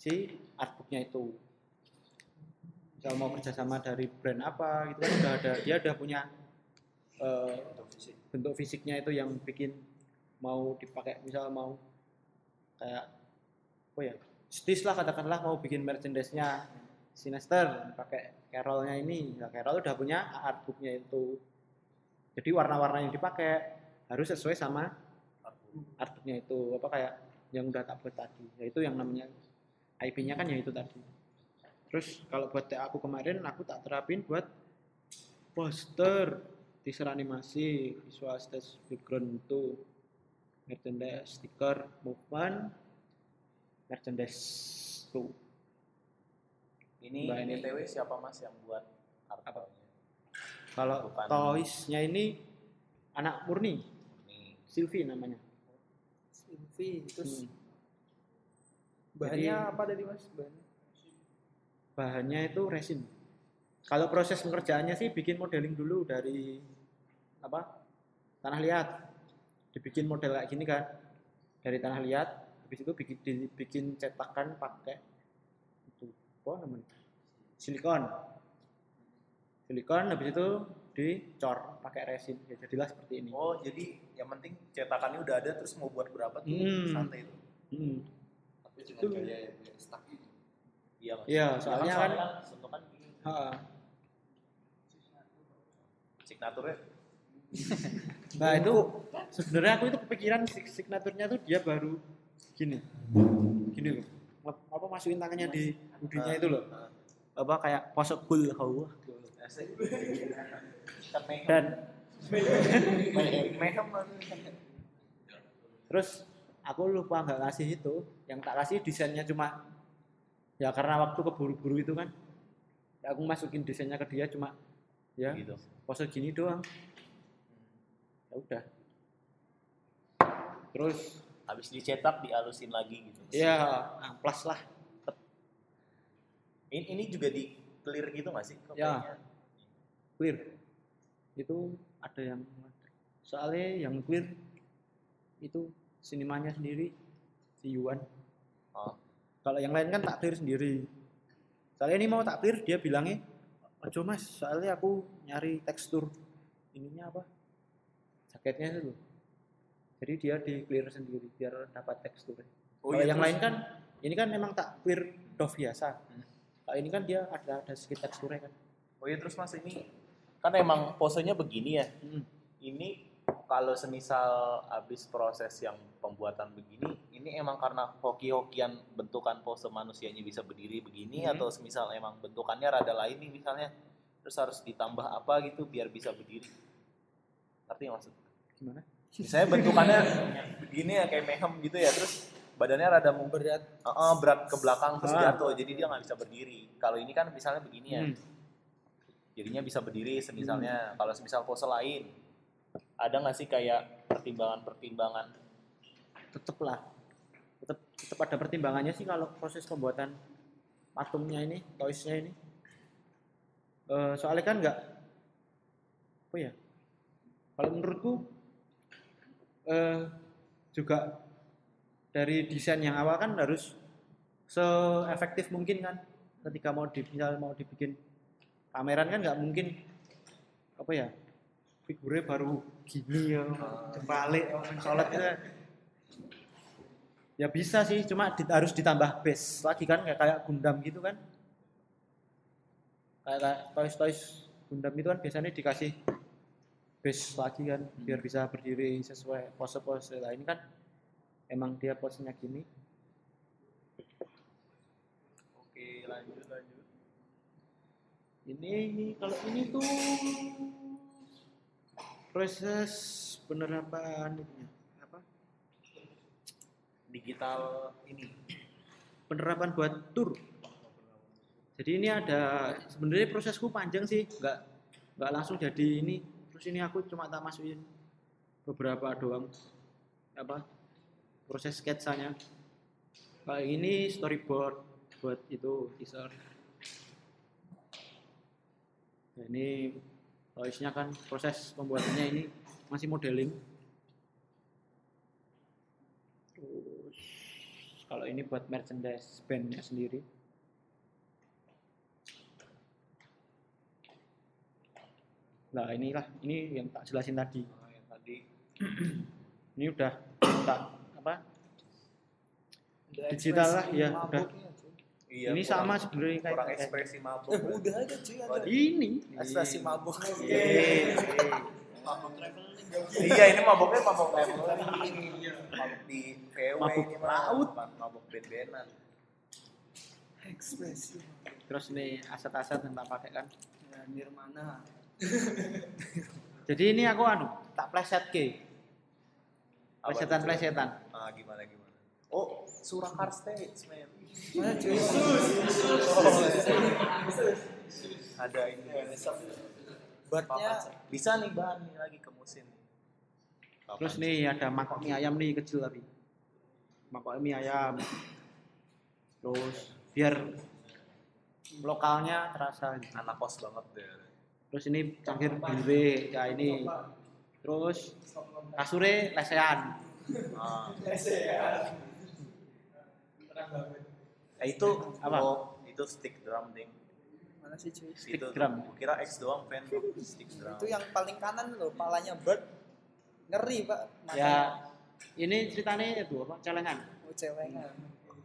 si artbooknya itu. Misal mau kerjasama dari brand apa gitu kan udah ada dia udah punya eh, bentuk fisiknya itu yang bikin mau dipakai. Misal mau kayak apa ya stis lah katakanlah mau bikin merchandise-nya Sinister pakai Carol-nya ini. Nah, Carol udah punya artbooknya itu. Jadi warna-warna yang dipakai harus sesuai sama artbooknya itu. Apa kayak yang udah tak buat tadi yaitu yang namanya IP-nya kan ya itu tadi terus kalau buat TA aku kemarin aku tak terapin buat poster teaser animasi visual stage background itu. Merchandise stiker movement merchandise tuh Ini Mbak, ini- BTW siapa mas yang buat artworknya? kalau toysnya ini anak murni. Nih, Sylvie namanya. Silvi terus Hmm. bahannya Jadi- apa tadi mas? Bahannya bahannya itu resin kalau proses pengerjaannya sih bikin modeling dulu dari apa tanah liat dibikin model kayak gini kan dari tanah liat habis itu bikin dibikin cetakan pakai itu apa namanya silikon silikon habis itu dicor pakai resin ya jadilah seperti ini Oh jadi yang penting cetakannya udah ada terus mau buat berapa tuh Hmm. santai itu. Hmm. tapi dengan Itu- gaya yang kayak stuck. Iya. Iya, soalnya kan- sentuhan gini. Ha, Signaturnya Nah itu sebenarnya aku itu kepikiran sig- signaturnya tuh dia baru gini, gini loh, apa masukin tangannya di udinya itu loh, apa kayak asik. Kan mehem. Dan terus aku lupa nggak ngasih itu, yang tak kasih desainnya cuma ya karena waktu keburu-buru itu kan, ya aku masukin desainnya ke dia cuma ya gitu. pose gini doang, ya udah. Terus Habis dicetak dialusin lagi gitu. ya amplas lah. Ini, ini juga di clear gitu nggak sih? Kok Ya. kayaknya? clear itu ada yang soalnya yang clear itu sinimanya sendiri si Yuan Oh. Kalau yang lain kan tak clear sendiri. Soalnya ini mau tak clear dia bilangnya ojo mas soalnya aku nyari tekstur ininya apa? Jaketnya itu loh. Jadi dia di clear sendiri biar dapat tekstur Oh, kalau iya, yang terus- lain kan ini kan memang tak clear doff biasa. Hmm. kalau ini kan dia ada ada sedikit teksturnya kan. Oh iya terus mas ini kan emang posenya begini ya. Hmm. Ini kalau semisal habis proses yang pembuatan begini, ini emang karena hoki-hokian bentukan pose manusianya bisa berdiri begini Hmm. atau semisal emang bentukannya rada lain nih misalnya, terus harus ditambah apa gitu biar bisa berdiri. Ngerti maksud? gimana Misalnya bentukannya begini ya kayak mehem gitu ya, terus badannya rada mau berat Heeh, berat ke belakang terus Ah. jatuh, jadi dia nggak bisa berdiri. Kalau ini kan misalnya begini ya, Hmm. jadinya bisa berdiri semisalnya kalau semisal pose lain ada nggak sih kayak pertimbangan-pertimbangan? Tetep lah. Tetep tetep ada pertimbangannya sih kalau proses pembuatan patungnya ini toysnya ini. Eh, soalnya kan nggak apa ya? Kalau menurutku eh, juga dari desain yang awal kan harus seefektif mungkin kan. Ketika mau di misal mau dibikin pameran kan nggak mungkin apa ya figurnya baru gini ya terbalik mencolot gitu ya bisa sih cuma di- harus ditambah base lagi kan kayak kayak Gundam gitu kan. Kayak, kayak toys toys Gundam itu kan biasanya dikasih base lagi kan biar bisa berdiri sesuai pose pose lah ini kan emang dia posenya gini. Oke lanjut lanjut. Ini kalau ini tuh proses penerapan itunya apa digital ini penerapan buat tour. Jadi ini ada sebenarnya prosesku panjang sih, nggak nggak langsung jadi ini. Terus ini aku cuma tak masukin beberapa doang apa proses sketsanya. Kayak ini storyboard. buat itu teaser Nah, ini toysnya kan proses pembuatannya ini masih modeling. Terus kalau ini buat merchandise bandnya sendiri? Nah inilah ini yang tak jelasin tadi. Oh, yang tadi. Ini udah tak apa? Udah Digital lah, ya, mabuknya, cuy. Iya, ini kurang- sama sebenarnya kayak kurang ekspresi mabuk Eh, udah aja cuy ada. ini Ekspresi mabuk. Yeay. Mabuk traveling. iya ini mabuknya mabuk traveling mabuk di VW Mabuk ini laut. mabuk band-bandan Ekspresi. terus nih aset-aset yang tak pakai kan Ya, Nirmana. jadi ini aku anu tak pleset ke Apa plesetan tuh, cuy? plesetan ah gimana gimana oh Surakar stage man Mana cuy? ada ini Batnya bisa nih bahan nih lagi ke musim. Terus nih ada mangkok mie ayam nih kecil tapi mangkok mie ayam. Terus biar lokalnya terasa gitu. anak kos banget deh. Terus ini cangkir biru ya ini. Terus kasure lesean ah. Eh, itu Apa? oh, itu stick drum ding mana sih cuy? Stick itu drum. gua kira X doang fan stick drum Itu yang paling kanan loh, palanya bird. Ngeri, Pak. Ya ini ceritanya itu apa celengan Oh, celengan.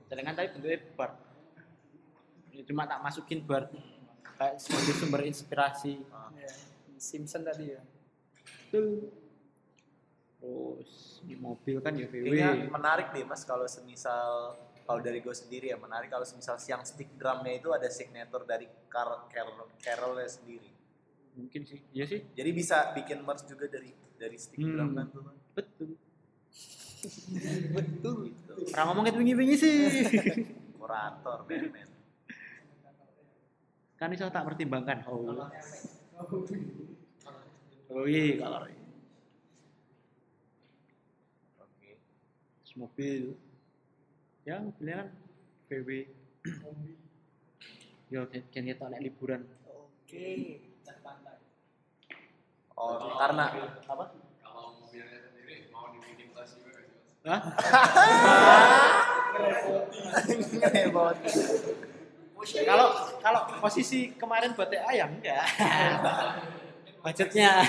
celengan tapi bentuknya bar Ini cuma tak masukin bar kayak sebagai sumber inspirasi Ah. Ya. Simpson tadi ya. tuh terus di mobil kan ya VW Kayaknya menarik deh mas kalau semisal kalau dari gue sendiri ya menarik kalau semisal yang stick drumnya itu ada signature dari Car Carol Carolnya sendiri. mungkin sih iya sih Jadi bisa bikin merch juga dari dari stick Hmm. drum kan tuh. Betul Betul. Orang ngomong itu wingi-wingi sih Kurator man. kan itu tak pertimbangkan oh oh iya kalau Oke. Terus mobil ya kan VW yo kan kita naik liburan Oke. Oh karena apa? Kalau mobilnya sendiri mau dibikin tas juga nggak sih? Mas? Hah? Kalau kalau posisi kemarin buat TA ya enggak budgetnya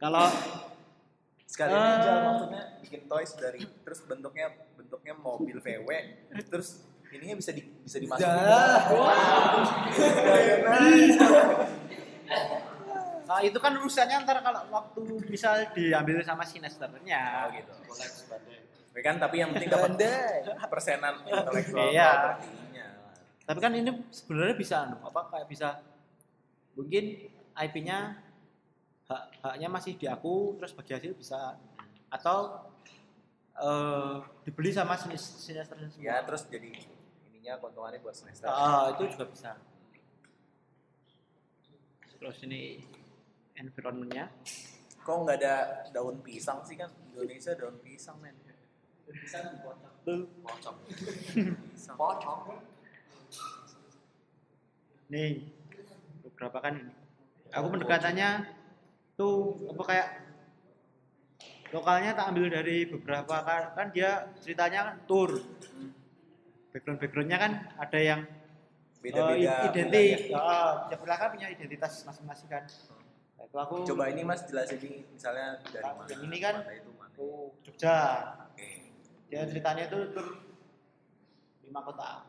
kalau Sekali Eh. aja maksudnya bikin toys dari terus bentuknya bentuknya mobil VW terus ininya bisa di bisa dimasukin. Nah, itu kan urusannya ntar kalau waktu bisa diambil sama sinesternya Oh gitu. Ya kan tapi yang penting dapat persenan intelektual Iya. tapi kan ini sebenarnya bisa anu, apa kayak bisa mungkin IP-nya hak haknya masih di aku terus bagi hasil bisa atau eh, dibeli sama semua Ya terus jadi ininya keuntungannya buat semester. Ah, itu juga bisa terus ini environmentnya Kok nggak ada daun pisang sih kan? Indonesia daun pisang men. Pocong. Pisang. Pocong. nih beberapa kan ini aku pendekatannya tuh apa kayak lokalnya tak ambil dari beberapa kan, kan dia ceritanya kan tour background backgroundnya kan ada yang Beda-beda. eh, identik oh, tiap wilayah kan punya identitas masing-masing kan Nah, itu aku Coba ini mas jelasin ini misalnya dari mana? Yang ini kan mana itu mana? tuh Jogja Oke. dia ceritanya itu tur lima kota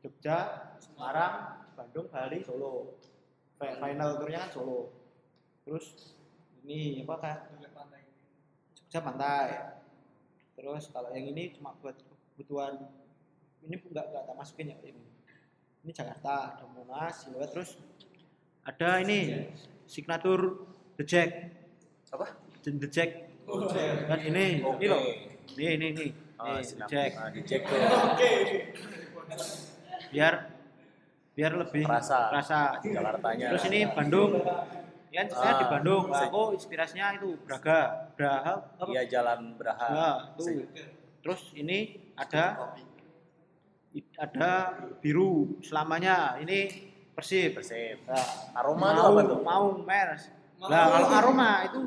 Jogja Semarang Bandung Bali Solo Fi- final turnya kan Solo terus ini apa kayak Jogja pantai. Terus kalau yang ini cuma buat kebutuhan ini enggak enggak tak masukin ya ini. Ini Jakarta ada Monas Siluet terus ada ini signature The Jack. Apa? The Jack. Kan ini. Oke. ini loh. Ini ini ini. Ah, Nih, sinap- Jack. Ah, di Jack. Tuh. biar biar lebih Terasa. terasa. Jakartanya. terus ini Bandung ya kan saya di Ah, Bandung aku inspirasinya itu Braga Braga apa? Iya Jalan Beraha. Nah, tuh. terus ini ada ada biru selamanya. Ini persib. Persib. Nah, Aroma mau apa tuh? mau mers. Nah kalau aroma itu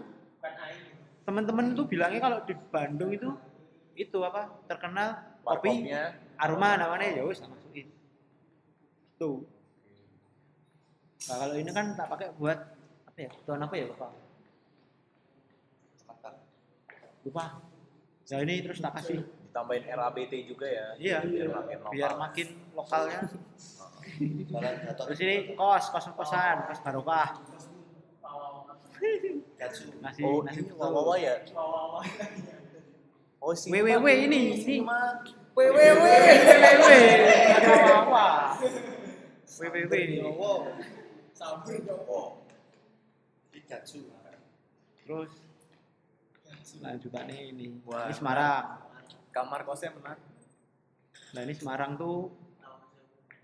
teman-teman tuh bilangnya kalau di Bandung itu itu apa? Terkenal kopi aroma namanya. Ya wis masukin. Tuh. Nah kalau ini kan tak pakai buat ya? Tuan apa ya lupa lupa. Nah ini terus tak kasih. Ditambahin RABT juga ya. iya. Biar makin lokal. biar makin lokalnya. Terus ini kos kos kosan kos barokah. Nasi Oh, nasi ini wawawa ya? Oh, si WWW ini, ini. mah WWW. WWW ada apa WWW terus? Lanjutannya ini. Wah. ini Semarang. Kamar kosnya menarik. nah ini Semarang tuh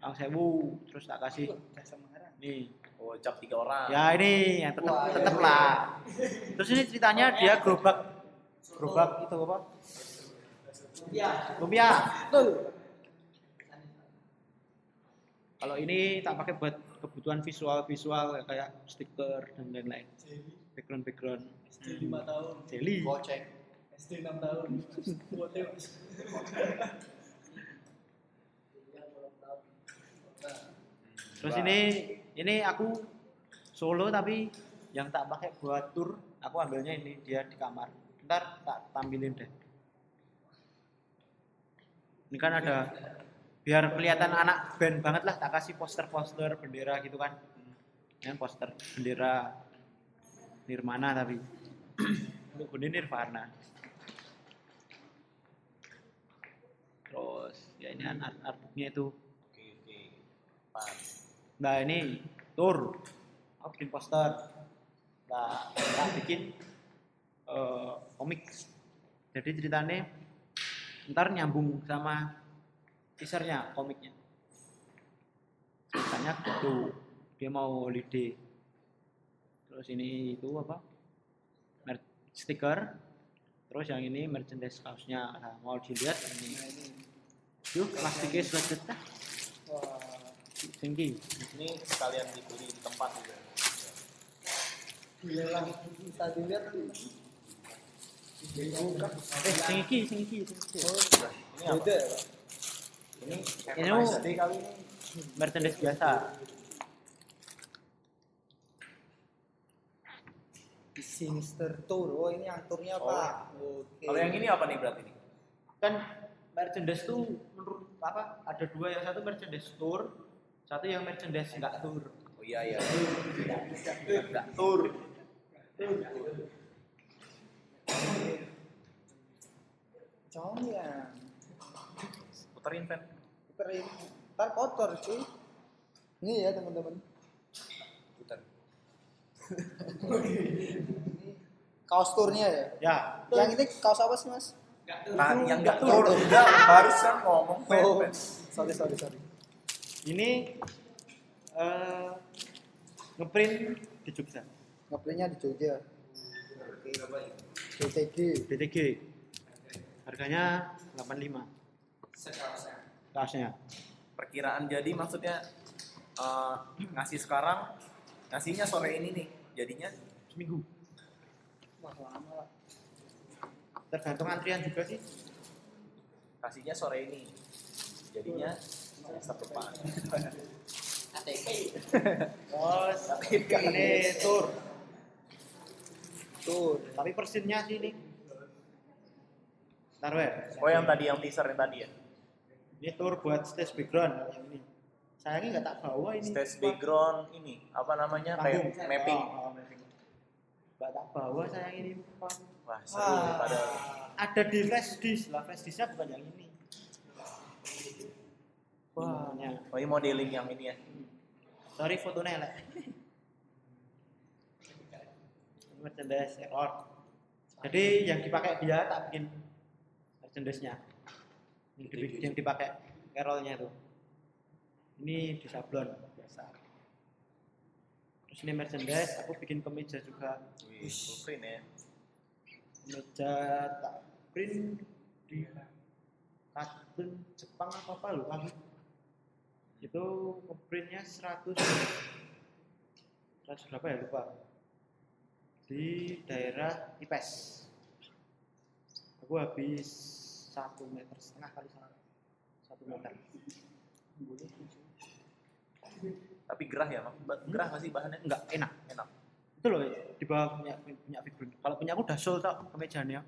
Ang Sewu. Terus tak kasih. Nih Oh, cap tiga orang. ya ini yang tetap Wah, tetap iya. lah. Terus ini ceritanya dia gerobak. Gerobak itu apa? Lumpia. Betul. kalau ini tak pakai buat kebutuhan visual visual kayak stiker dan lain-lain. Background background. SD 5 tahun, jelly SD 6 tahun. Terus ini ini aku solo tapi yang tak pakai buat tour aku ambilnya ini dia di kamar. Ntar tak tampilin deh. Ini kan ada biar kelihatan anak band banget lah tak kasih poster-poster bendera gitu kan ini poster bendera Nirmana tapi untuk ini Nirvana terus ya ini art artbooknya itu Oke, oke. Pas. Nah ini tour, aku bikin poster. Nah, tak bikin eh, komik. Jadi ceritanya ntar nyambung sama teasernya, komiknya. Ceritanya gitu, dia mau holiday. Terus ini itu apa? Mer stiker. Terus yang ini merchandise kaosnya. Nah, mau dilihat ini. Yuk, plastiknya sudah cetak. Wah. Tinggi. Ini sekalian dibeli di tempat juga. Iya lah, bisa dilihat. Eh, sing iki, sing iki, sing iki. Ini apa? Beda ya, Pak? Ini Ini kali ini. merchandise biasa. Sinister Tour. Oh, ini yang turnya, Oh. Pak. Oke. Kalau yang ini apa nih berarti nih? Kan merchandise tuh menurut apa? Ada dua yang satu merchandise tour, satu yang merchandise enggak tour. Oh iya iya. Enggak tur. Congyang. Puterin pen. Puterin. Ntar kotor, cuy. Ini ya, teman-teman. Kaos turnya ya. Ya, Yang ini kaos apa sih, Mas? Nah, yang enggak Nggak tur tur. udah barusan ngomong. Oh, sorry, sorry, sorry. ini eh ngeprint di Jogja, Ngeprintnya di Jogja. Oke. DTG. DTG. Harganya 85 kaosnya. Perkiraan jadi maksudnya eh, ngasih sekarang ngasihnya sore ini nih. Jadinya Seminggu. Wah, lama lah. Tergantung antrian juga sih. kasihnya sore ini. Jadinya semester depan. Terus ini tour. Tur. Tapi persinnya sih ini. Taruh ya. Oh yang tadi yang teaser yang tadi ya. Ini tour buat stage background yang ini. Sayangnya nggak tak bawa ini. Stage background ini apa namanya Panggung. mapping. Oh, oh, mapping. Nggak tak bawa sayang ini. Pak. Wah seru Wah. pada Ada di flash disk lah, flash disknya bukan yang ini. Wah. Ini oh ini modeling yang ini ya. Sorry fotonya. Ini merchandise error. Jadi yang dipakai dia tak bikin merchandise-nya. Yang, dipakai errornya itu. Ini di sablon biasa. Terus ini merchandise, aku bikin kemeja juga. Wih, full print ya. Meja tak print di kartun Jepang apa apa lupa aku. itu ngeprintnya 100 100 berapa ya lupa di daerah IPES aku habis satu meter setengah kali satu satu meter Tapi gerah ya, Mak? Gerah masih bahannya? enggak enak Enak. itu loh di bawah punya punya figurine kalau punya aku udah sold tak kemejanya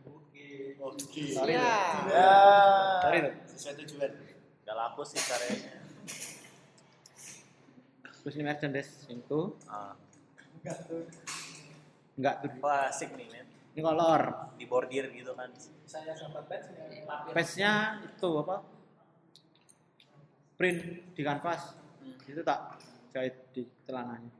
Oke. Sorry, Iya. Ya. sorry loh Sesuai tujuan. Gak lapus sih karyanya. terus ini merchandise itu Ah. enggak tuh Wah, asik nih, men. Ini kolor Di bordir gitu kan. Saya patchnya. Itu apa? Print di kanvas. Itu tak jahit di celananya.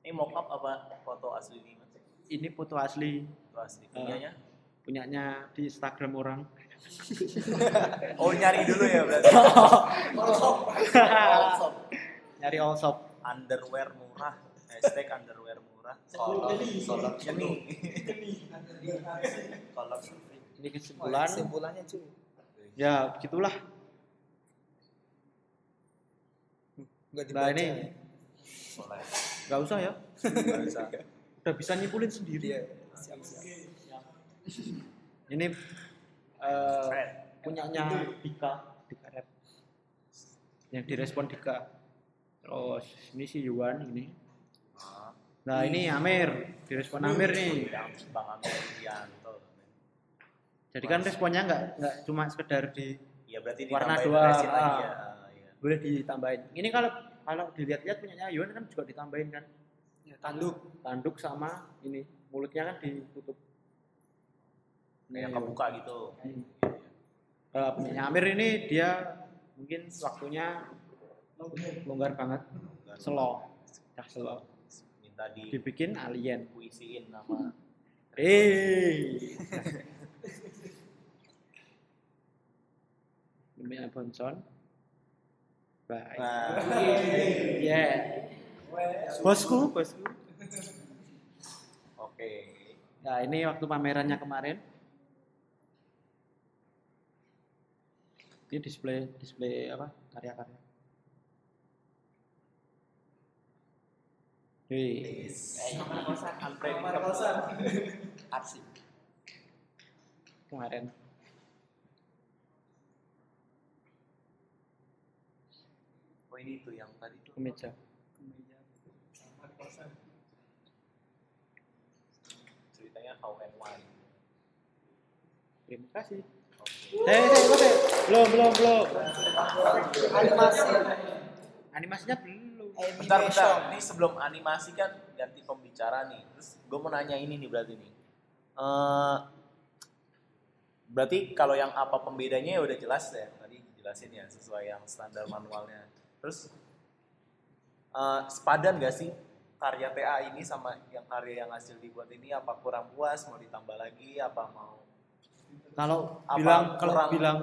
Ini mock-up apa foto asli nih, Mas? Ini foto asli Foto asli. Punyanya? punyanya di Instagram orang. Oh, nyari dulu ya berarti. Nyari all shop. underwear murah. Hashtag underwear murah. Kolor, kolor geni. Kolor Ini Wah, kesimpulan. kesimpulannya cuy Ya, begitulah. Nah, ini nggak usah ya. Nggak bisa. Udah bisa nyimpulin sendiri. dia siap siap Ini eh, Fred. punyanya Dika, Dika Rap. Yang direspon Dika. Terus ini si Yuan ini. Ah, Nah, ini Amir, direspon Amir nih. Yang Bang Amir Widianto. Jadi kan responnya nggak nggak cuma sekedar di Iya berarti Warna lagi ah. ya. Iya. boleh ditambahin. Ini kalau kalau dilihat-lihat punyanya Yuan kan juga ditambahin kan ya, tanduk tanduk sama ini mulutnya kan ditutup. Kayak Nih, kebuka gitu. Hmm. Kalau punyanya Amir ini dia mungkin waktunya longgar banget, slow, dah slow. Minta di Dibikin alien. puisiin nama Hei. Namanya Bonson. Baik. Nah, Ya. Bosku, bosku. oke. Nah, ini waktu pamerannya kemarin. Ini display display apa? Karya-karya. Wih, Arsip. kemarin. Oh ini tuh yang tadi tuh. Kemeja. Ceritanya how and why. Terima kasih. Hei, hei, hei. Belum, belum, belum. animasi Animasinya belum. Bentar, bentar. Ini sebelum animasi kan ganti pembicara nih. Terus gue mau nanya ini nih berarti nih. Eh, berarti kalau yang apa pembedanya ya udah jelas ya. Tadi jelasin ya sesuai yang standar manualnya. Terus eh, sepadan gak sih karya TA ini sama yang karya yang hasil dibuat ini apa kurang puas mau ditambah lagi apa mau Kalau Apa bilang kalau bilang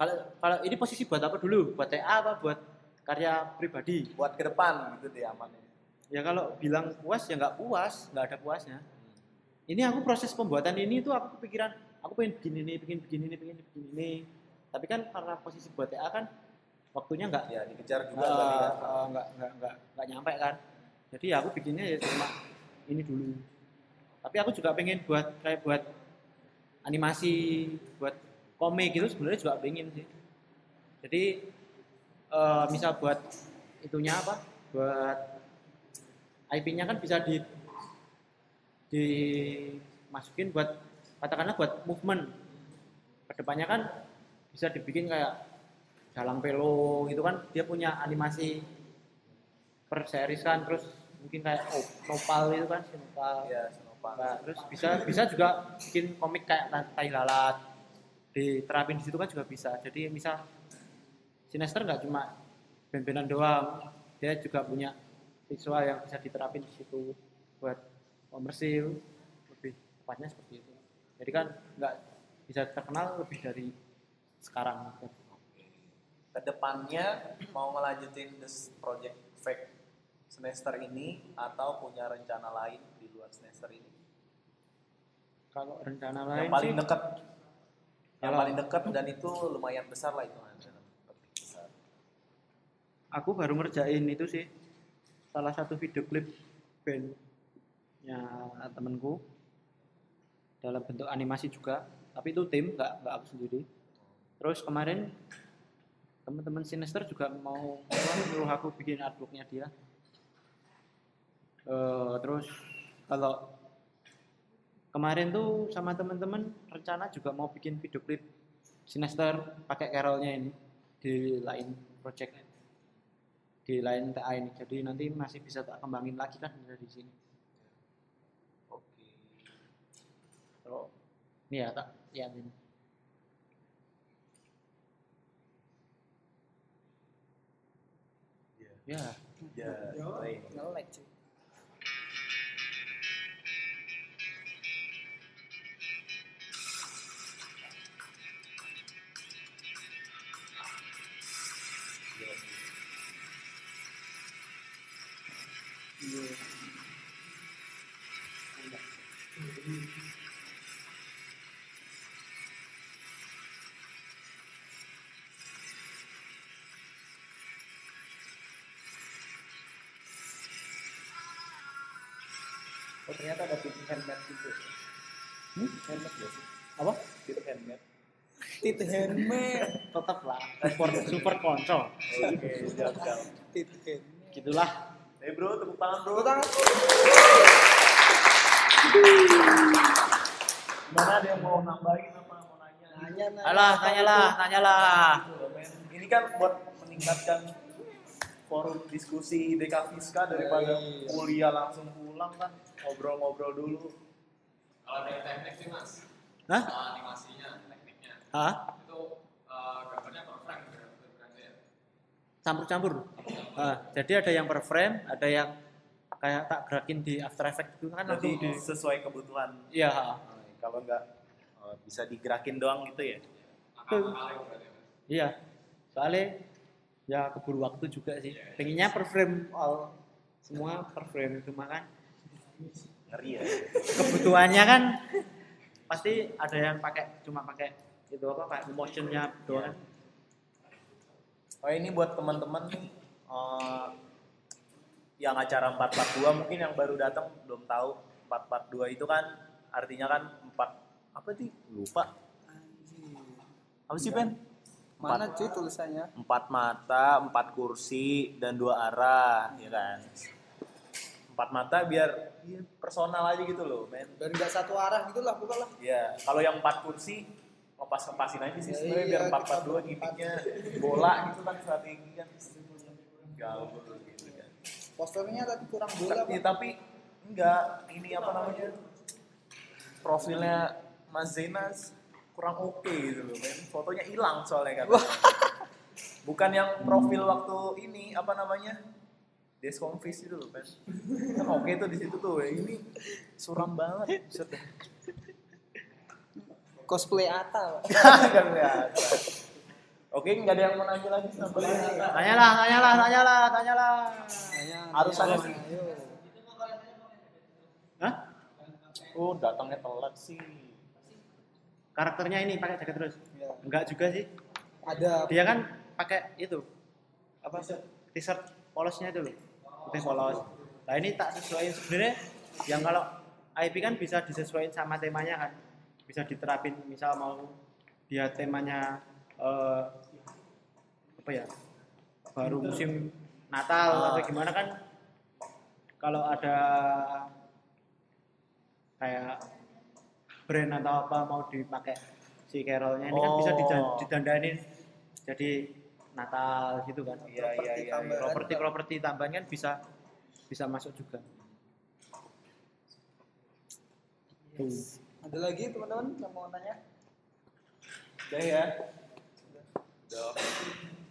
kalau kalau ini posisi buat apa dulu? Buat TA apa buat karya pribadi? buat ke depan gitu deh amannya. Ya kalau bilang puas ya nggak puas, nggak ada puasnya. Ini aku proses pembuatan ini tuh aku kepikiran, aku pengen begini nih, pengen begini nih, pengen begini nih. Tapi kan karena posisi buat TA kan waktunya nggak Ya dikejar juga kan. eh, nggak nggak nggak nggak nyampe kan. Jadi aku bikinnya ya cuma ini dulu. Tapi aku juga pengen buat kayak buat animasi, buat komik gitu sebenarnya juga pengen sih. Jadi eh, misal buat itunya apa? Buat IP-nya kan bisa di dimasukin buat katakanlah buat movement. Ke depannya kan bisa dibikin kayak dalang pelo gitu kan dia punya animasi per series kan terus mungkin kayak oh, nopal itu kan si nopal Ya, Senopal. Nah, terus bisa bisa juga bikin komik kayak tai lalat diterapin di situ kan juga bisa jadi misal Sinester nggak cuma ben-benan doang dia juga punya visual yang bisa diterapin di situ buat komersil lebih tepatnya seperti itu. Jadi kan nggak bisa terkenal lebih dari sekarang. Ke depannya mau ngelanjutin this project fake semester ini atau punya rencana lain di luar semester ini? Kalau rencana lain yang paling sih dekat Yang paling dekat dan itu lumayan besar lah itu. Aku baru ngerjain itu sih salah satu video klip bandnya temenku dalam bentuk animasi juga tapi itu tim nggak nggak aku sendiri. Terus kemarin teman-teman Sinister juga mau nyuruh aku bikin artworknya dia. Eh, terus kalau kemarin tuh sama teman-teman rencana juga mau bikin video klip Sinister pakai carolnya ini di lain project di lain TA ini jadi nanti masih bisa tak kembangin lagi kan dari sini Oke. terus ini ya tak Iya. ya Ya, baik. nge-lag Oh ternyata ada tip handmade gitu. Hmm? Handmade ya sih? apa Tip handmade. tit handmade tetap lah support super konco Oke, siap siap. tit handmade gitulah Eh bro, tepuk tangan bro. Tepuk tangan. Gimana ada yang mau nambahin apa mau nanya? nanya nanya alah tanyalah tanyalah Ini kan buat meningkatkan forum diskusi DK Fiska daripada Iya. kuliah langsung pulang kan ngobrol-ngobrol dulu. Kalau dari teknik sih mas, hah animasinya, tekniknya hah itu uh, gambarnya per frame ber- berarti ya. Campur-campur Ah, jadi ada yang per frame ada yang kayak tak gerakin di After Effects itu kan langsung di sesuai kebutuhan. iya ha. Kalau enggak eh, bisa digerakin doang gitu ya. Ya. Iya, soalnya ya keburu waktu juga sih. Pengennya per frame all semua per frame cuma kan Ngeri ya. kebutuhannya kan pasti ada yang pakai cuma pakai itu apa kayak motionnya doang. Oh ini buat teman-teman eh, yang acara 442 mungkin yang baru datang belum tahu. 442 itu kan artinya kan empat apa sih? Lupa. Apa sih pen? Mana cuy tulisannya? Empat mata empat kursi dan dua arah ya kan? Empat mata biar personal aja gitu loh men. Dan nggak satu arah gitu lah pokoknya lah. Ya kalau yang empat kursi lepas lepasin aja sih Ya, sebenarnya iya, biar empat kita empat dua gimmicknya bola gitu kan strategi kan. Gaul gitu kan. Posternya tadi kurang bola tapi, tapi enggak ini apa namanya profilnya Mas Zenas kurang oke gitu loh men. Fotonya hilang soalnya kan bukan yang profil waktu ini apa namanya Desconfis itu loh men. Kan oke tuh di situ tuh ini suram banget. Cosplay Ata Pak. Nggak kelihatan. oke nggak ada yang mau nanya lagi sampai Tanyalah, tanyalah, tanyalah, tanyalah. Harus ada sih. Hah? oh datangnya telat sih Karakternya ini pakai jaket terus? Ya. Enggak juga sih. ada Dia kan pakai itu apa t-shirt polosnya itu loh. Putih polos. Nah ini tak sesuaiin sebenarnya yang kalau IP kan bisa disesuaikan sama temanya kan. Bisa diterapin misal mau dia temanya eh, apa ya? Baru musim Natal atau gimana kan kalau ada kayak brand atau apa mau dipakai si Carolnya ini kan bisa Oh. didan- didandanin jadi Natal gitu kan iya iya iya tambahan. properti properti tambahan kan bisa bisa masuk juga Tuh. Ada lagi teman-teman yang mau nanya Udah ya. Udah,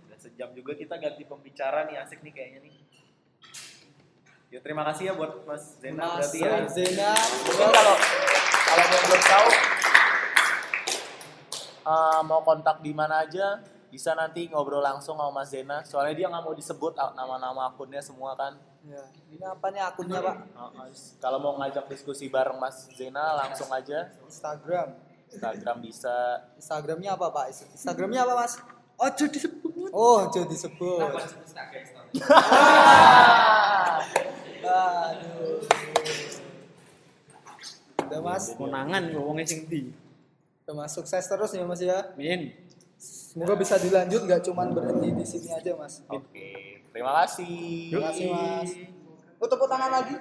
udah sejam juga kita ganti pembicara nih asik nih kayaknya nih. Ya terima kasih ya buat Mas Zena Mas berarti ya. Zena Mungkin kalau kalau mau belum tahu eh, mau kontak di mana aja bisa nanti ngobrol langsung sama Mas Zena. Soalnya dia nggak mau disebut nama-nama akunnya semua kan. Ya. ini apa nih akunnya pak eh, kalau mau ngajak diskusi bareng Mas Zena langsung aja Instagram Instagram bisa Instagramnya apa pak? Instagramnya apa mas? Ojo disebut. Oh, jadi disebut. Nah. Aduh. Udah mas, Konangan ngomongnya sing di. udah mas sukses terus ya mas ya. Min. Semoga bisa dilanjut, nggak cuman berhenti di sini aja mas. Oke, terima kasih. Terima kasih mas. Oh tepuk tangan lagi.